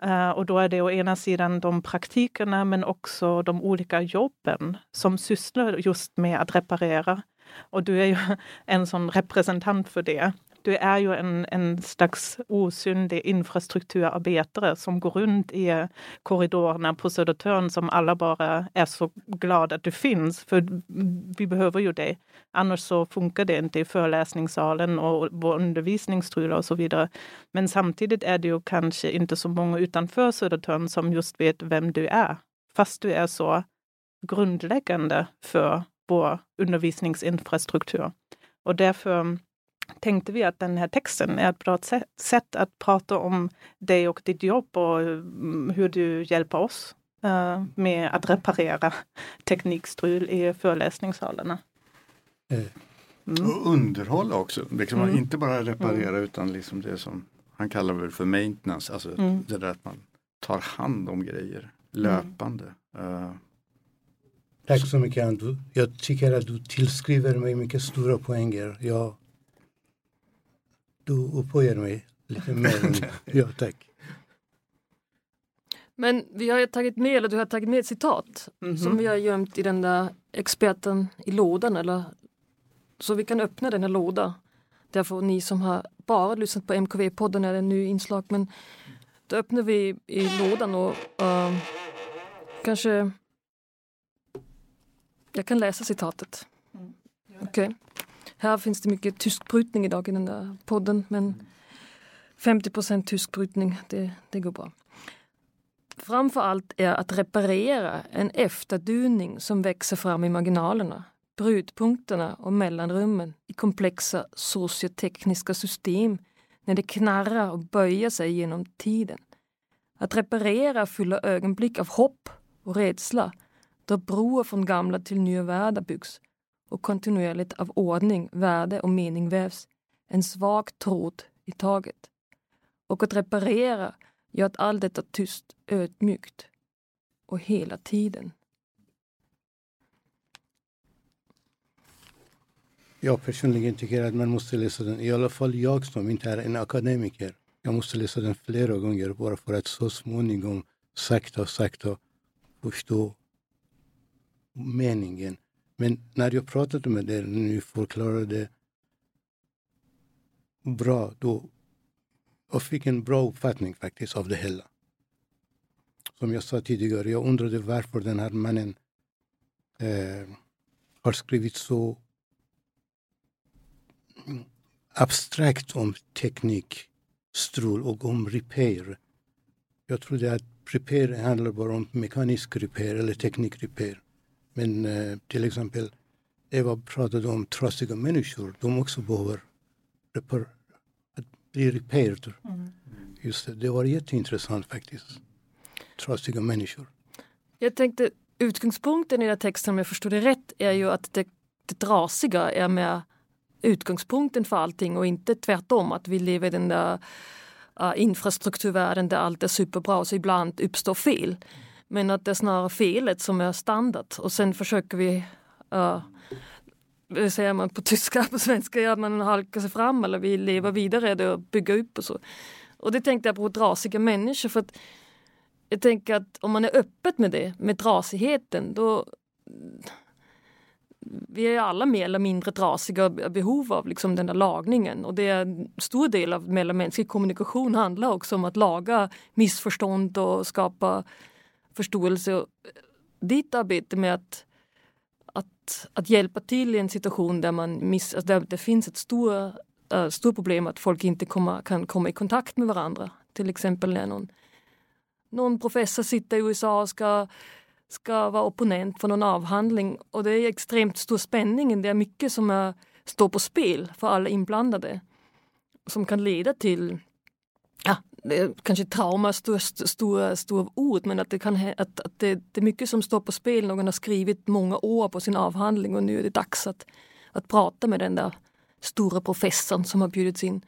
Uh, och då är det å ena sidan de praktikerna men också de olika jobben som sysslar just med att reparera. Och du är ju [laughs] en sån representant för det du är ju en, en slags osynlig infrastrukturarbetare som går runt i korridorerna på Södertörn som alla bara är så glada att du finns, för vi behöver ju dig. Annars så funkar det inte i föreläsningssalen och vår undervisningsstrul och så vidare. Men samtidigt är det ju kanske inte så många utanför Södertörn som just vet vem du är, fast du är så grundläggande för vår undervisningsinfrastruktur. Och därför tänkte vi att den här texten är ett bra sätt att prata om dig och ditt jobb och mm, hur du hjälper oss uh, med att reparera [laughs] teknikstrul i föreläsningssalarna. Mm. Och underhålla också, liksom, mm. inte bara reparera mm. utan liksom det som han kallar väl för maintenance, alltså mm. det där att man tar hand om grejer löpande. Uh, Tack så mycket Andrew. Jag tycker att du tillskriver mig mycket stora poänger. Jag, du upphöjer mig lite mer. [laughs] ja, tack. Men vi har tagit med, eller du har tagit med ett citat mm -hmm. som vi har gömt i den där experten i lådan. Eller, så vi kan öppna den här lådan. Därför ni som har bara lyssnat på MKV-podden är det en ny inslag. Men då öppnar vi i lådan och uh, kanske jag kan läsa citatet. Mm. Okej. Okay. Här finns det mycket tyskbrytning idag i den där podden men 50 tyskbrytning, det, det går bra. Framför allt är att reparera en efterdyning som växer fram i marginalerna, brytpunkterna och mellanrummen i komplexa sociotekniska system när det knarrar och böjer sig genom tiden. Att reparera fyller ögonblick av hopp och rädsla där broar från gamla till nya världar byggs och kontinuerligt av ordning, värde och mening vävs, en svag tråd i taget. Och att reparera gör att allt detta tyst, ödmjukt och hela tiden. Jag personligen tycker att man måste läsa den, i alla fall jag som inte är en akademiker. Jag måste läsa den flera gånger bara för att så småningom sakta, sakta förstå meningen. Men när jag pratade med dig när ni förklarade bra, då jag fick en bra uppfattning faktiskt av det hela. Som jag sa tidigare, jag undrade varför den här mannen eh, har skrivit så abstrakt om teknik, strul och om repair. Jag trodde att repair handlar bara om mekanisk repair eller teknik repair. Men eh, till exempel Eva pratade om trasiga människor. De också behöver repar att bli repaired. Mm. Just det, det var jätteintressant faktiskt. Trasiga människor. Jag tänkte utgångspunkten i den här texten om jag förstod det rätt är ju att det, det trasiga är med utgångspunkten för allting och inte tvärtom att vi lever i den där uh, infrastrukturvärlden där allt är superbra så ibland uppstår fel. Men att det är snarare felet som är standard och sen försöker vi uh, säger man på tyska, på svenska, ja, man halkar sig fram eller vi lever vidare det och bygger upp och så. Och det tänkte jag på trasiga människor för att jag tänker att om man är öppet med det, med trasigheten, då vi är alla mer eller mindre trasiga och behov av liksom den där lagningen. Och det är en stor del av mellanmänsklig kommunikation handlar också om att laga missförstånd och skapa förståelse. Och eh, ditt arbete med att, att, att hjälpa till i en situation där, man miss, alltså där det finns ett stort äh, eh, stor problem att folk inte komma, kan komma i kontakt med varandra. Till exempel när någon, någon professor sitter i USA och ska, ska vara opponent för någon avhandling och det är extremt stor spänning. Det är mycket som är, står på spel för alla inblandade som kan leda till ja, kanske trauma är stora, stora ord men att, det, kan, att, att det, det, är mycket som står på spel. Någon har skrivit många år på sin avhandling och nu är det dags att, att prata med den där stora professorn som har bjudits in.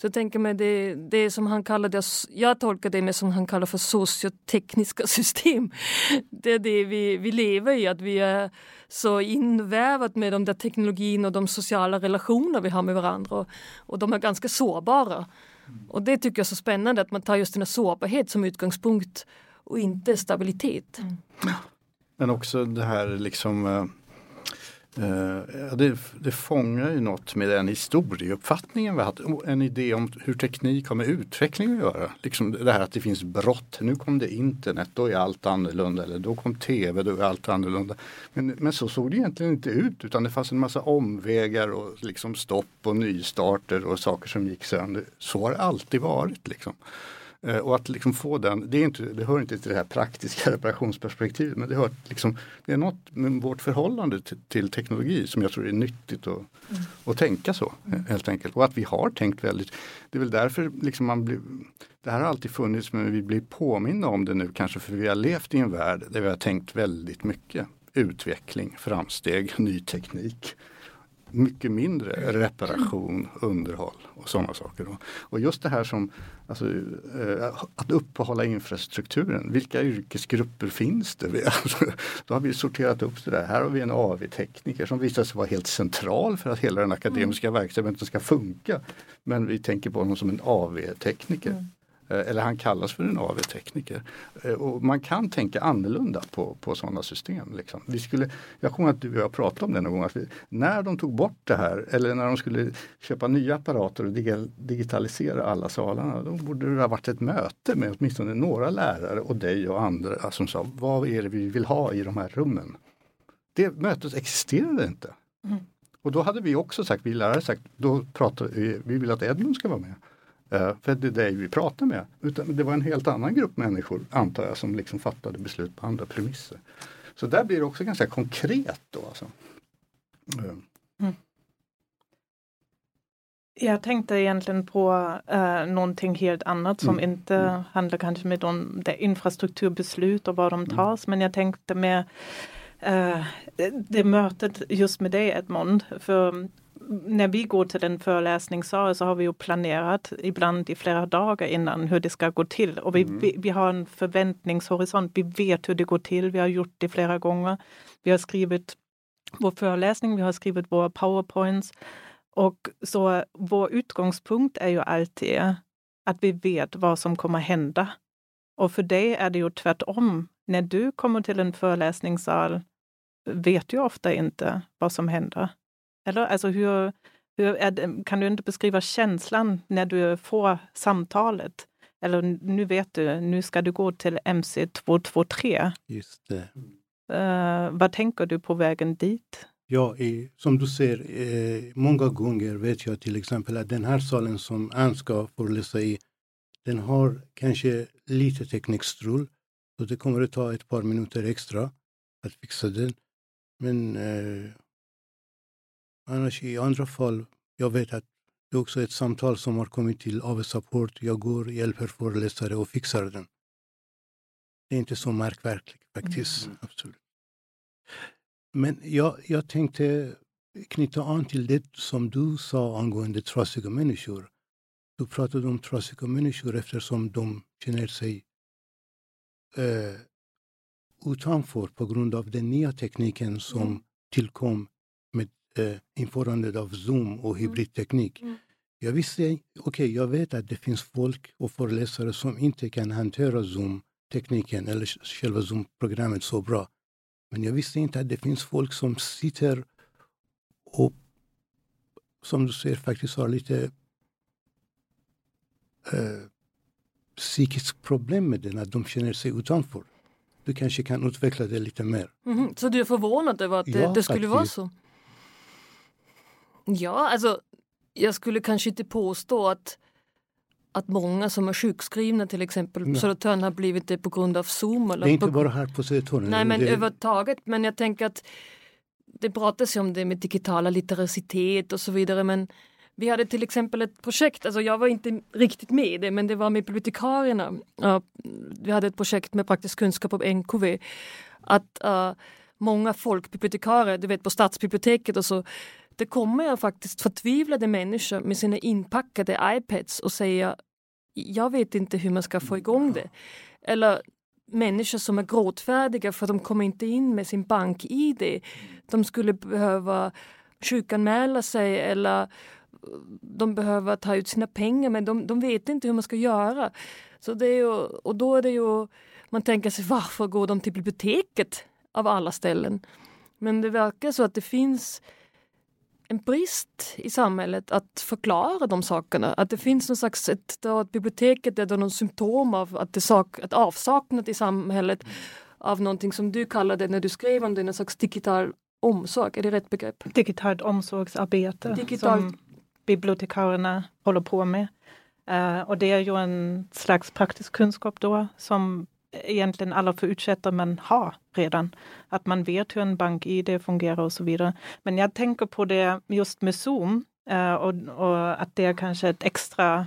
Så jag tänker mig det, det som han kallar det, jag tolkar det med som han kallar för sociotekniska [laughs] system. Det är det vi, vi lever i, att vi är så invävat med de där teknologin och de sociala relationer vi har med varandra och, och de är ganska sårbara. Och det tycker jag är så spännande att man tar just den här sårbarhet som utgångspunkt och inte stabilitet. Mm. Men också det här liksom eh, Uh, det, det fångar ju något med den historieuppfattningen vi haft. En idé om hur teknik har med utveckling att göra. Liksom det här att det finns brott. Nu kom det internet, då är allt annorlunda. Eller då kom tv, då är allt annorlunda. Men, men så såg det egentligen inte ut utan det fanns en massa omvägar och liksom stopp och nystarter och saker som gick sönder. Så har det alltid varit. Liksom. Eh, och att liksom få den, det, är inte, det hör inte till det här praktiska [laughs] reparationsperspektivet men det, hör liksom, det är något med vårt förhållande till, till teknologi som jag tror är nyttigt att, mm. att tänka så helt enkelt. Och att vi har tänkt väldigt, det är väl därför liksom man blir, det här har alltid funnits men vi blir påminna om det nu kanske för vi har levt i en värld där vi har tänkt väldigt mycket utveckling, framsteg, ny teknik mycket mindre reparation, underhåll och sådana saker. Och just det här som alltså, eh, att uppehålla infrastrukturen. Vilka yrkesgrupper finns det? [laughs] Alltså, då har vi sorterat upp det där. Här har vi en AV-tekniker som visar sig vara helt central för att hela den akademiska mm. verksamheten ska funka. Men vi tänker på honom som en AV-tekniker. Mm. Eh, eller han kallas för en AV-tekniker. Eh, och man kan tänka annorlunda på, på sådana system. Liksom. Vi skulle, jag kommer att du och jag pratade om det någon gång, att vi, när de tog bort det här eller när de skulle köpa nya apparater och digitalisera alla salarna, då borde det ha varit ett möte med åtminstone några lärare och dig och andra som sa, vad är det vi vill ha i de här rummen? Det mötet existerade inte. Mm. Och då hade vi också sagt, vi lärare sagt, då pratar vi, vi vill att Edmund ska vara med. Uh, för det är det vi pratar med. Utan det var en helt annan grupp människor, antar jag, som liksom fattade beslut på andra premisser. Så där blir det också ganska konkret då. Alltså. Uh. Mm. Jag tänkte egentligen på uh, någonting helt annat som mm. inte mm. handlar kanske med om det infrastrukturbeslut och var de mm. tas, men jag tänkte med uh, det mötet just med dig Edmond. För när vi går till en föreläsningssal så har vi ju planerat ibland i flera dagar innan hur det ska gå till. Och vi, mm. vi, vi, har en förväntningshorisont. Vi vet hur det går till. Vi har gjort det flera gånger. Vi har skrivit vår föreläsning, vi har skrivit våra powerpoints. Och så vår utgångspunkt är ju alltid att vi vet vad som kommer hända. Och för dig är det ju tvärtom. När du kommer till en föreläsningssal vet du ofta inte vad som händer. Eller? Alltså hur, hur är, kan du inte beskriva känslan när du får samtalet? Eller nu vet du, nu ska du gå till MC223. Just det. Uh, vad tänker du på vägen dit? Ja, i, som du ser, eh, många gånger vet jag till exempel att den här salen som Ann ska föreläsa i, den har kanske lite teknikstrul. Så det kommer att ta ett par minuter extra att fixa den. Men eh, Annars i andra fall, jag vet att det är också ett samtal som har kommit till AV Support. Jag går, hjälper föreläsare och fixar den. Det är inte så märkvärdigt faktiskt. Mm. Absolut. Men jag, jag tänkte knyta an till det som du sa angående trasiga människor. Du pratade om trasiga människor eftersom de känner sig eh, utanför på grund av den nya tekniken som mm. tillkom eh, införandet av Zoom och mm. hybridteknik. Mm. Jag visste, okej, okay, jag vet att det finns folk och föreläsare som inte kan hantera Zoom-tekniken eller själva Zoom-programmet så bra. Men jag visste inte att det finns folk som sitter och som du ser faktiskt har lite eh, psykiskt problem med det, att de känner sig utanför. Du kanske kan utveckla det lite mer. Mm, så du är förvånad över att det, ja, det skulle faktiskt. vara så? Ja, alltså jag skulle kanske inte påstå att, att många som är sjukskrivna till exempel på Södertörn har blivit det på grund av Zoom. Eller det är inte på... bara här på Södertörn. Nej, men det... överhuvudtaget. Men jag tänker att det pratas ju om det med digitala literacitet och så vidare. Men vi hade till exempel ett projekt, alltså jag var inte riktigt med i det, men det var med bibliotekarierna. Uh, vi hade ett projekt med praktisk kunskap om NKV. Att uh, många folkbibliotekarier, du vet på stadsbiblioteket och så, det kommer jag faktiskt förtvivlade människor med sina inpackade iPads och säger jag vet inte hur man ska få igång det. Eller människor som är gråtfärdiga för de kommer inte in med sin bank-id. De skulle behöva sjukanmäla sig eller de behöver ta ut sina pengar men de, de vet inte hur man ska göra. Så det är ju, och då är det ju, man tänker sig varför går de till biblioteket av alla ställen? Men det verkar så att det finns en brist i samhället att förklara de sakerna. Att det finns någon slags, ett, då att biblioteket är då någon symptom av att det sak, ett avsaknad i samhället av någonting som du kallade när du skrev om det, en slags digital omsorg. Är det rätt begrepp? Digitalt omsorgsarbete Digital... som bibliotekarierna håller på med. Uh, och det är ju en slags praktisk kunskap då som egentligen alla förutsätter man har redan. Att man vet hur en bank-id fungerar och så vidare. Men jag tänker på det just med Zoom uh, och, och, att det är kanske ett extra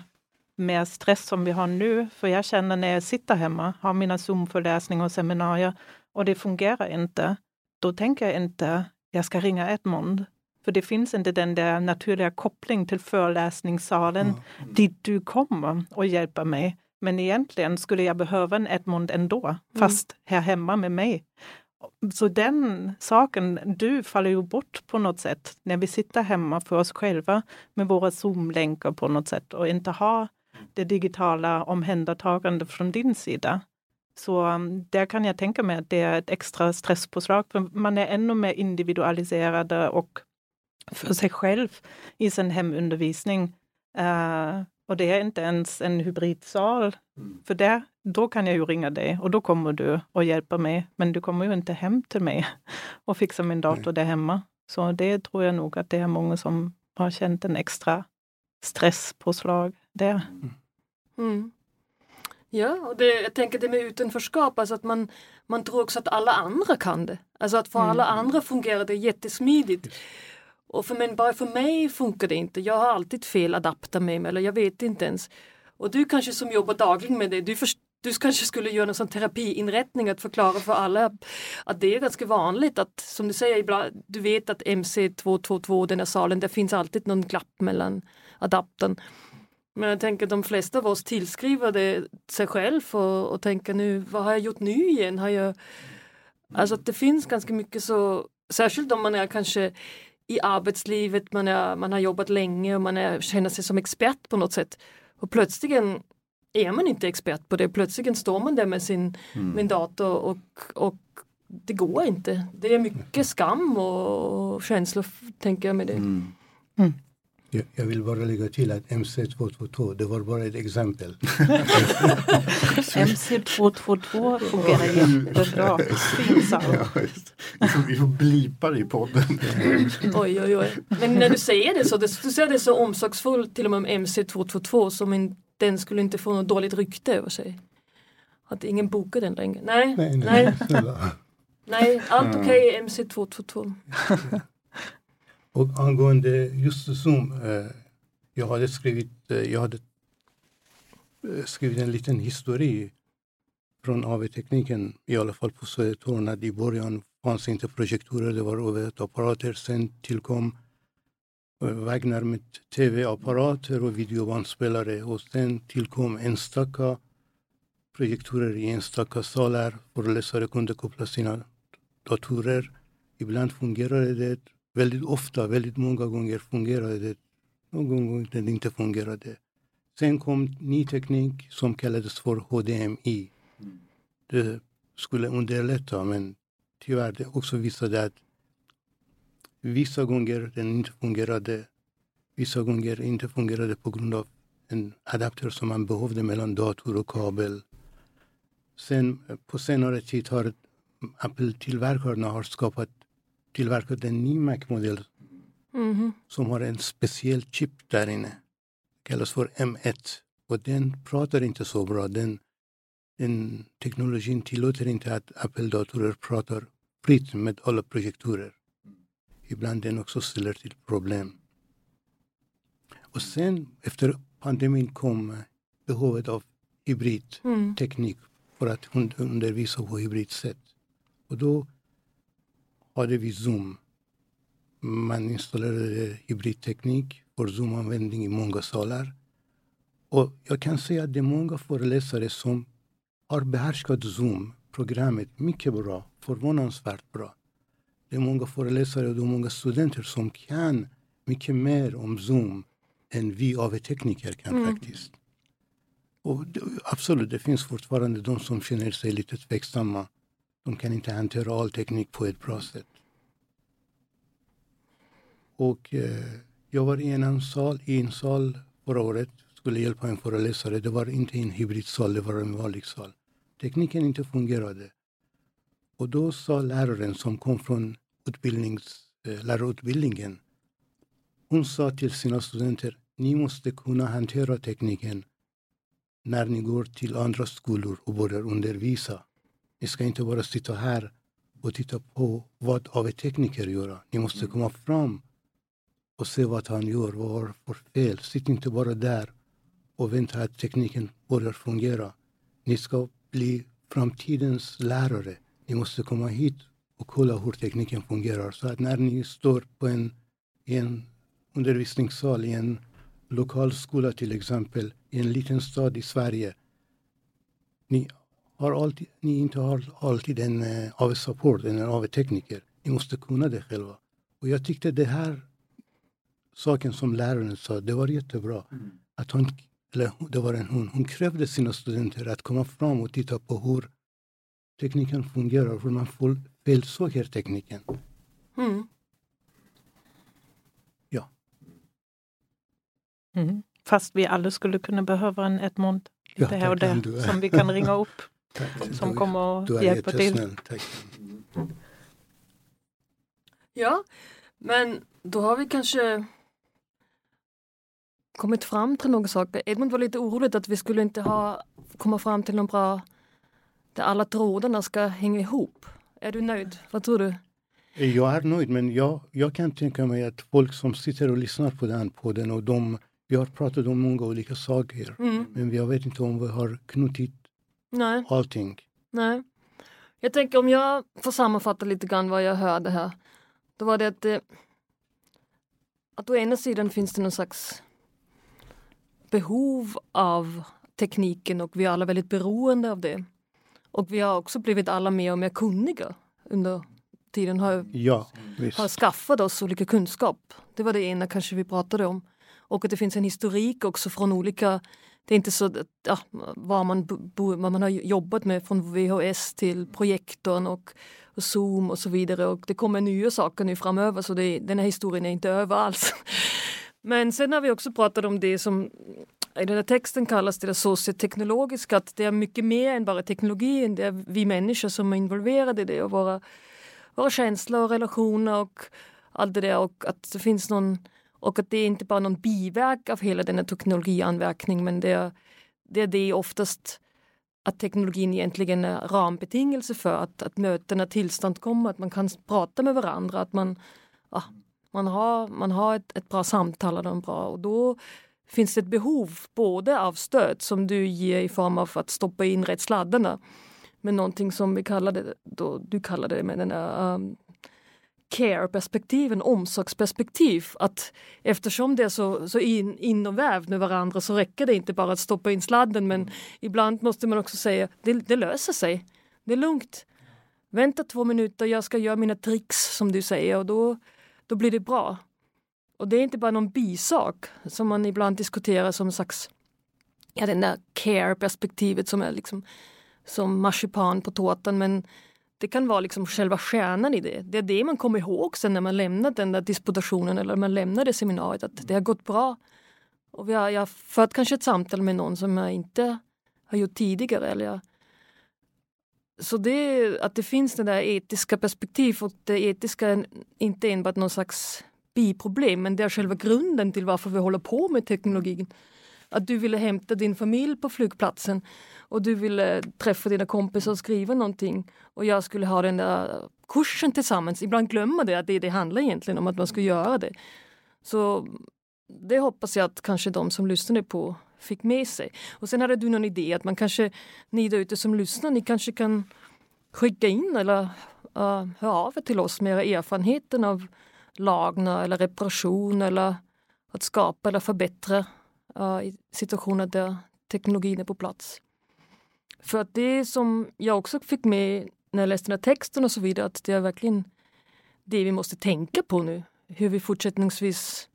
mer stress som vi har nu. För jag känner när jag sitter hemma, har mina Zoom-föreläsningar och seminarier och det fungerar inte. Då tänker jag inte, jag ska ringa Edmond för det finns inte den där naturliga kopplingen till föreläsningssalen mm. dit du kommer och hjälper mig. Men egentligen skulle jag behöva en Edmund ändå, mm. fast här hemma med mig. Så den saken, du faller ju bort på något sätt när vi sitter hemma för oss själva med våra Zoom-länkar på något sätt och inte har det digitala omhändertagandet från din sida. Så um, där kan jag tänka mig att det är ett extra stresspåslag, för man är ännu mer individualiserad och för sig själv i sin hemundervisning. Uh, och det är inte ens en hybridsal. Mm. För där, då kan jag ju ringa dig och då kommer du och hjälper mig. Men du kommer ju inte hem till mig [laughs] och fixar min dator Nej. där hemma. Så det tror jag nog att det är många som har känt en extra stresspåslag där. Mm. mm. Ja, och det, jag tänker det med utanförskap, alltså att man, man tror också att alla andra kan det. Alltså att för mm. alla andra fungerar det jättesmidigt. Och för, men bara för mig funkar det inte. Jag har alltid fel adapter med mig eller jag vet inte ens. Och du kanske som jobbar dagligen med det, du, först, du kanske skulle göra en sån terapiinrättning att förklara för alla att det är ganska vanligt att som du säger ibland, du vet att MC222, den här salen, det finns alltid någon glapp mellan adaptern. Men jag tänker de flesta av oss tillskriver det sig själv och, och tänker nu, vad har jag gjort nu igen? Har jag... Alltså att det finns ganska mycket så, särskilt om man är kanske i arbetslivet, man, är, man har jobbat länge och man är, känner sig som expert på något sätt. Och plötsligen är man inte expert på det, plötsligen står man där med sin mm. med dator och, och det går inte. Det är mycket skam och känslor tänker jag med det. Mm. Mm. Jag, vill bara lägga till att MC222, det var bara ett exempel. [laughs] MC222 fungerar jättebra. Ja, vi, får, vi får blipa det i podden. [laughs] oj, oj, oj. Men när du säger det så, det, du säger det så omsorgsfullt till och med om MC222 som en, den skulle inte få något dåligt rykte över sig. Att ingen bokar den längre. Nej, nej, nej. Nej, nej allt okej okay, [laughs] MC222. Och angående just Zoom, eh, jag hade skrivit, eh, jag hade eh, skrivit en liten historia från AV-tekniken, i alla fall på Södertorn, att i början fanns inte projektorer, det var OV-apparater. Sen tillkom eh, Wagner med tv-apparater och videobandspelare och sen tillkom enstaka projektorer i enstaka salar. Föreläsare kunde koppla sina datorer. Ibland fungerade det, Väldigt ofta, väldigt många gånger fungerade det. Någon gång det inte fungerade. Sen kom ny teknik som kallades för HDMI. Det skulle underlätta men tyvärr det också visade att vissa gånger den inte fungerade. Vissa gånger inte fungerade på grund av en adapter som man behövde mellan dator och kabel. Sen på senare tid har Apple-tillverkarna har skapat tillverkat en ny Mac-modell mm. som har en speciell chip där inne. kallas för M1 och den pratar inte så bra. Den, den teknologin tillåter inte att Apple-datorer pratar fritt med alla projektorer. Ibland den också ställer till problem. Och sen efter pandemin kom behovet av hybridteknik mm. för att undervisa på hybridsätt. Och då hade vi Zoom. Man installerade hybridteknik för Zoom-användning i många salar. Och jag kan säga att det är många föreläsare som har behärskat Zoom-programmet mycket bra, förvånansvärt bra. Det är många föreläsare och många studenter som kan mycket mer om Zoom än vi AV-tekniker kan mm. faktiskt. Och det, absolut, det finns fortfarande de som känner sig lite tveksamma de kan inte hantera all teknik på ett bra sätt. Och eh, jag var i en sal, i en sal förra året, skulle hjälpa en föreläsare. Det var inte en hybridsal, det var en vanlig sal. Tekniken inte fungerade. Och då sa läraren som kom från utbildnings, eh, lärarutbildningen, hon sa till sina studenter, ni måste kunna hantera tekniken när ni går till andra skolor och börjar undervisa. Ni ska inte bara sitta här och titta på vad av en tekniker gör. Ni måste komma fram och se vad han gör, vad har för fel. Sitt inte bara där och vänta att tekniken börjar fungera. Ni ska bli framtidens lärare. Ni måste komma hit och kolla hur tekniken fungerar. Så att när ni står på en, en undervisningssal i en lokal skola till exempel, i en liten stad i Sverige. Ni, har alltid, ni inte har alltid en uh, AV-support, en AV-tekniker. Ni måste kunna det själva. Och jag tyckte det här saken som läraren sa, det var jättebra. Mm. Att hon, eller det var en hon, hon krävde sina studenter att komma fram och titta på hur tekniken fungerar, hur man felsågar tekniken. Mm. Ja. Mm. Fast vi alla skulle kunna behöva en Edmond lite ja, här och där som vi kan ringa upp. Tack, som kommer att hjälpa till. Tack. Ja, men då har vi kanske kommit fram till några saker. Edmund var lite orolig att vi skulle inte ha komma fram till någon bra där alla trådarna ska hänga ihop. Är du nöjd? Vad tror du? Jag är nöjd, men jag, jag kan tänka mig att folk som sitter och lyssnar på den podden och de, vi har pratat om många olika saker, mm. men jag vet inte om vi har knutit Nej. allting. Nej. Jag tänker om jag får sammanfatta lite grann vad jag hörde här. Då var det att, det, att å ena sidan finns det någon slags behov av tekniken och vi är alla väldigt beroende av det. Och vi har också blivit alla mer och mer kunniga under tiden. Har, ja, har skaffat oss olika kunskap. Det var det ena kanske vi pratade om. Och att det finns en historik också från olika det är inte så ja, vad, man bo, vad man har jobbat med från VHS till projektorn och, och Zoom och så vidare. Och det kommer nya saker nu framöver så det, den här historien är inte över alls. [laughs] Men sen har vi också pratat om det som i den här texten kallas det socioteknologiska, att det är mycket mer än bara teknologin, det är vi människor som är involverade i det och våra, våra känslor och relationer och allt det där och att det finns någon och att det är inte bara någon biverk av hela denna teknologianverkning men det är, det är det oftast att teknologin egentligen är rambetingelse för att, att mötena tillstånd kommer, att man kan prata med varandra, att man, ja, man har, man har ett, ett bra samtal och, bra, och då finns det ett behov både av stöd som du ger i form av att stoppa in rätt sladdarna med någonting som vi kallade, då, du kallade det med den här um, care-perspektiven, omsorgsperspektiv. Att eftersom det är så, så in, in och vävt med varandra så räcker det inte bara att stoppa in sladden men mm. ibland måste man också säga det, det löser sig. Det är lugnt. Vänta två minuter, jag ska göra mina tricks som du säger och då, då blir det bra. Och det är inte bara någon bisak som man ibland diskuterar som en slags, ja den där care-perspektivet som är liksom som marsipan på tårtan men det kan vara liksom själva kärnan i det. Det är det man kommer ihåg sen när man lämnat den där disputationen eller man lämnar det seminariet, att det har gått bra. Och vi har, jag har fört kanske ett samtal med någon som jag inte har gjort tidigare. Eller jag, så det, att det finns det där etiska perspektiv och det etiska är inte enbart någon slags biproblem men det är själva grunden till varför vi håller på med teknologin. Att du ville hämta din familj på flygplatsen och du ville träffa dina kompisar och skriva någonting och jag skulle ha den där kursen tillsammans. Ibland glömmer det att det, det handlar egentligen om att man ska göra det. Så det hoppas jag att kanske de som lyssnade på fick med sig. Och sen hade du någon idé att man kanske, ni där ute som lyssnar, ni kanske kan skicka in eller eh, uh, höra av er till oss med era erfarenheter av lagna eller reparation eller att skapa eller förbättra uh, i situationer där teknologin är på plats. För att det som jag också fick med när jag läste den här texten och så vidare, att det är verkligen det vi måste tänka på nu. Hur vi fortsättningsvis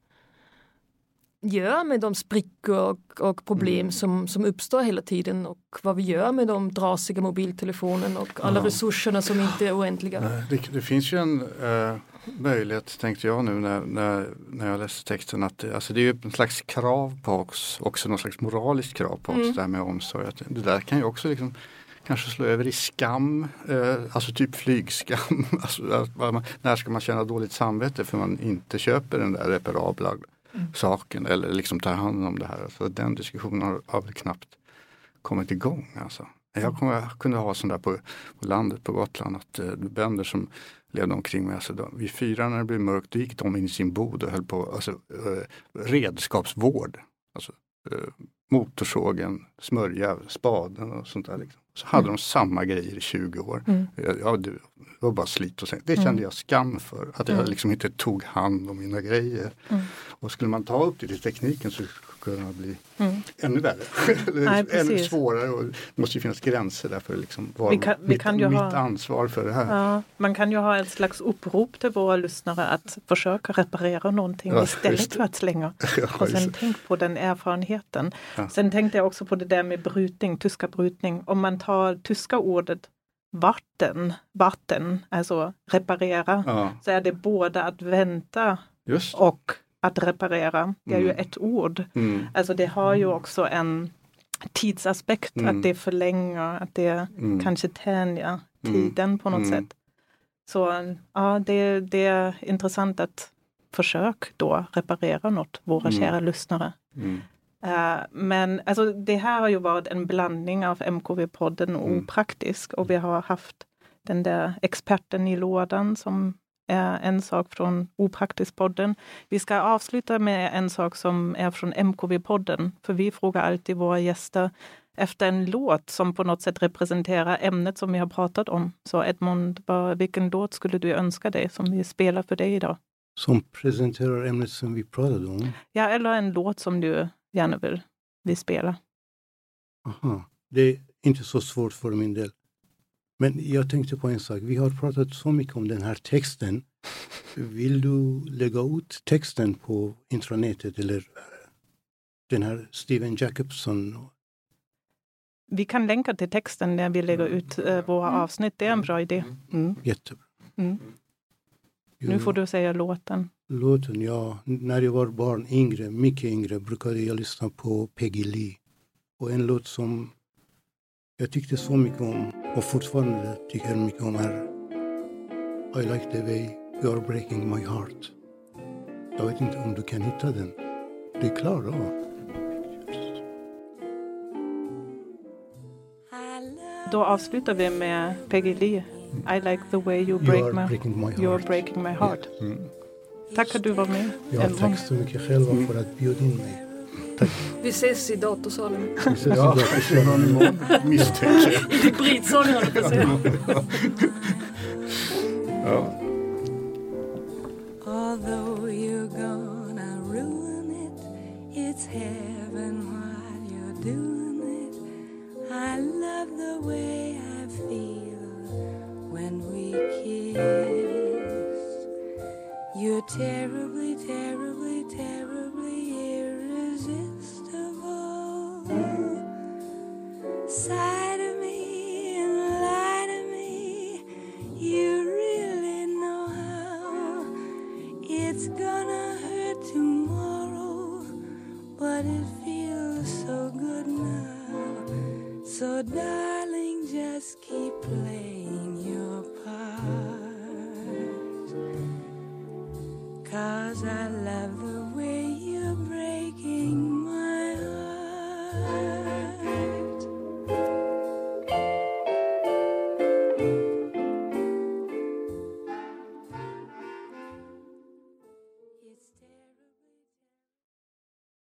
gör med de sprickor och, och problem mm. som, som uppstår hela tiden och vad vi gör med de trasiga mobiltelefonerna och alla ja. resurserna som inte är oändliga. Det, det finns ju en uh, möjlighet, tänkte jag nu när, när, när jag läste texten, att det, alltså det är en slags krav på oss, också någon slags moraliskt krav på mm. oss, det här med omsorg. Att det där kan ju också liksom kanske slå över i skam, eh, alltså typ flygskam. [laughs] alltså, man, när ska man känna dåligt samvete för man inte köper den där reparabla mm. saken eller liksom tar hand om det här. Så den diskussionen har, har väl knappt kommit igång. Alltså. Jag, kom, jag kunde ha sånt där på, på landet på Gotland, att eh, bönder som levde omkring mig. Alltså, de, vid fyra när det blev mörkt, då gick de in i sin bod och höll på, alltså, eh, redskapsvård. Alltså, eh, motorsågen, smörja, spaden och sånt där. Liksom. Så hade mm. de samma grejer i 20 år. Mm. Ja, det var bara slit och sen. Det kände mm. jag skam för, att jag mm. liksom inte tog hand om mina grejer. Mm. Och skulle man ta upp det till tekniken så kunna bli mm. ännu värre. [laughs] Nej, ännu svårare och det måste ju finnas gränser där för liksom vad vi kan, vi mitt, kan ju mitt ha, ansvar för det här. Ja, man kan ju ha ett slags upprop till våra lyssnare att försöka reparera någonting ja, istället för att slänga. [laughs] Ja, och sen tänk på den erfarenheten. Ja. Sen tänkte jag också på det där med brytning, tyska brytning. Om man tar tyska ordet vatten, vatten, alltså reparera, så är det både att vänta Just. och att reparera. Det är mm. ju ett ord. Mm. Alltså det har ju också en tidsaspekt, mm. att det förlänger, att det mm. kanske tänjer mm. tiden på något mm. sätt. Så ja, det, det är intressant att försöka då reparera något, våra kära lyssnare. Uh, men alltså, det här har ju varit en blandning av MKV-podden och opraktisk och vi har haft den där experten i lådan som en sak från Opraktisk-podden. Vi ska avsluta med en sak som är från MKV-podden, för vi frågar alltid våra gäster efter en låt som på något sätt representerar ämnet som vi har pratat om. Så Edmund, vilken låt skulle du önska dig som vi spelar för dig idag? Som presenterar ämnet som vi pratade om? Ja, eller en låt som du gärna vill vi spela. Aha. Det är inte så svårt för min del. Men jag tänkte på en sak. Vi har pratat så mycket om den här texten. Vill du lägga ut texten på intranätet eller eh, den här Steven Jacobson? Vi kan länka till texten när vi lägger ut uh, våra mm. avsnitt. Det är en bra idé. Mm. Jättebra. Mm. Nu får du säga låten. Låten, ja. När jag var barn, yngre, mycket yngre, brukade jag lyssna på Peggy Lee. Och en låt som jag tyckte så mycket om och fortfarande tycker mycket om är I like the way you are breaking my heart. Jag vet inte om du kan hitta den. Det är klart då. Då avslutar vi med Peggy Lee. I like the way you break you my, breaking my heart. You're breaking my heart. Mm. Tack att du var med. Ja, tack så mycket själva för att bjuda in mig. Tack. Vi ses i datorsalen. Vi ses ja, i datorsalen imorgon [laughs] misstänker jag. I hybridsalen höll jag på att säga. ja. Although you're gonna ruin it It's heaven while you're doing it I love the way I feel when we kiss You're terribly, terribly, terribly side of me lie to me. You really know how it's gonna hurt tomorrow, but it feels so good now. So, darling, just keep playing your part. Cause I love the way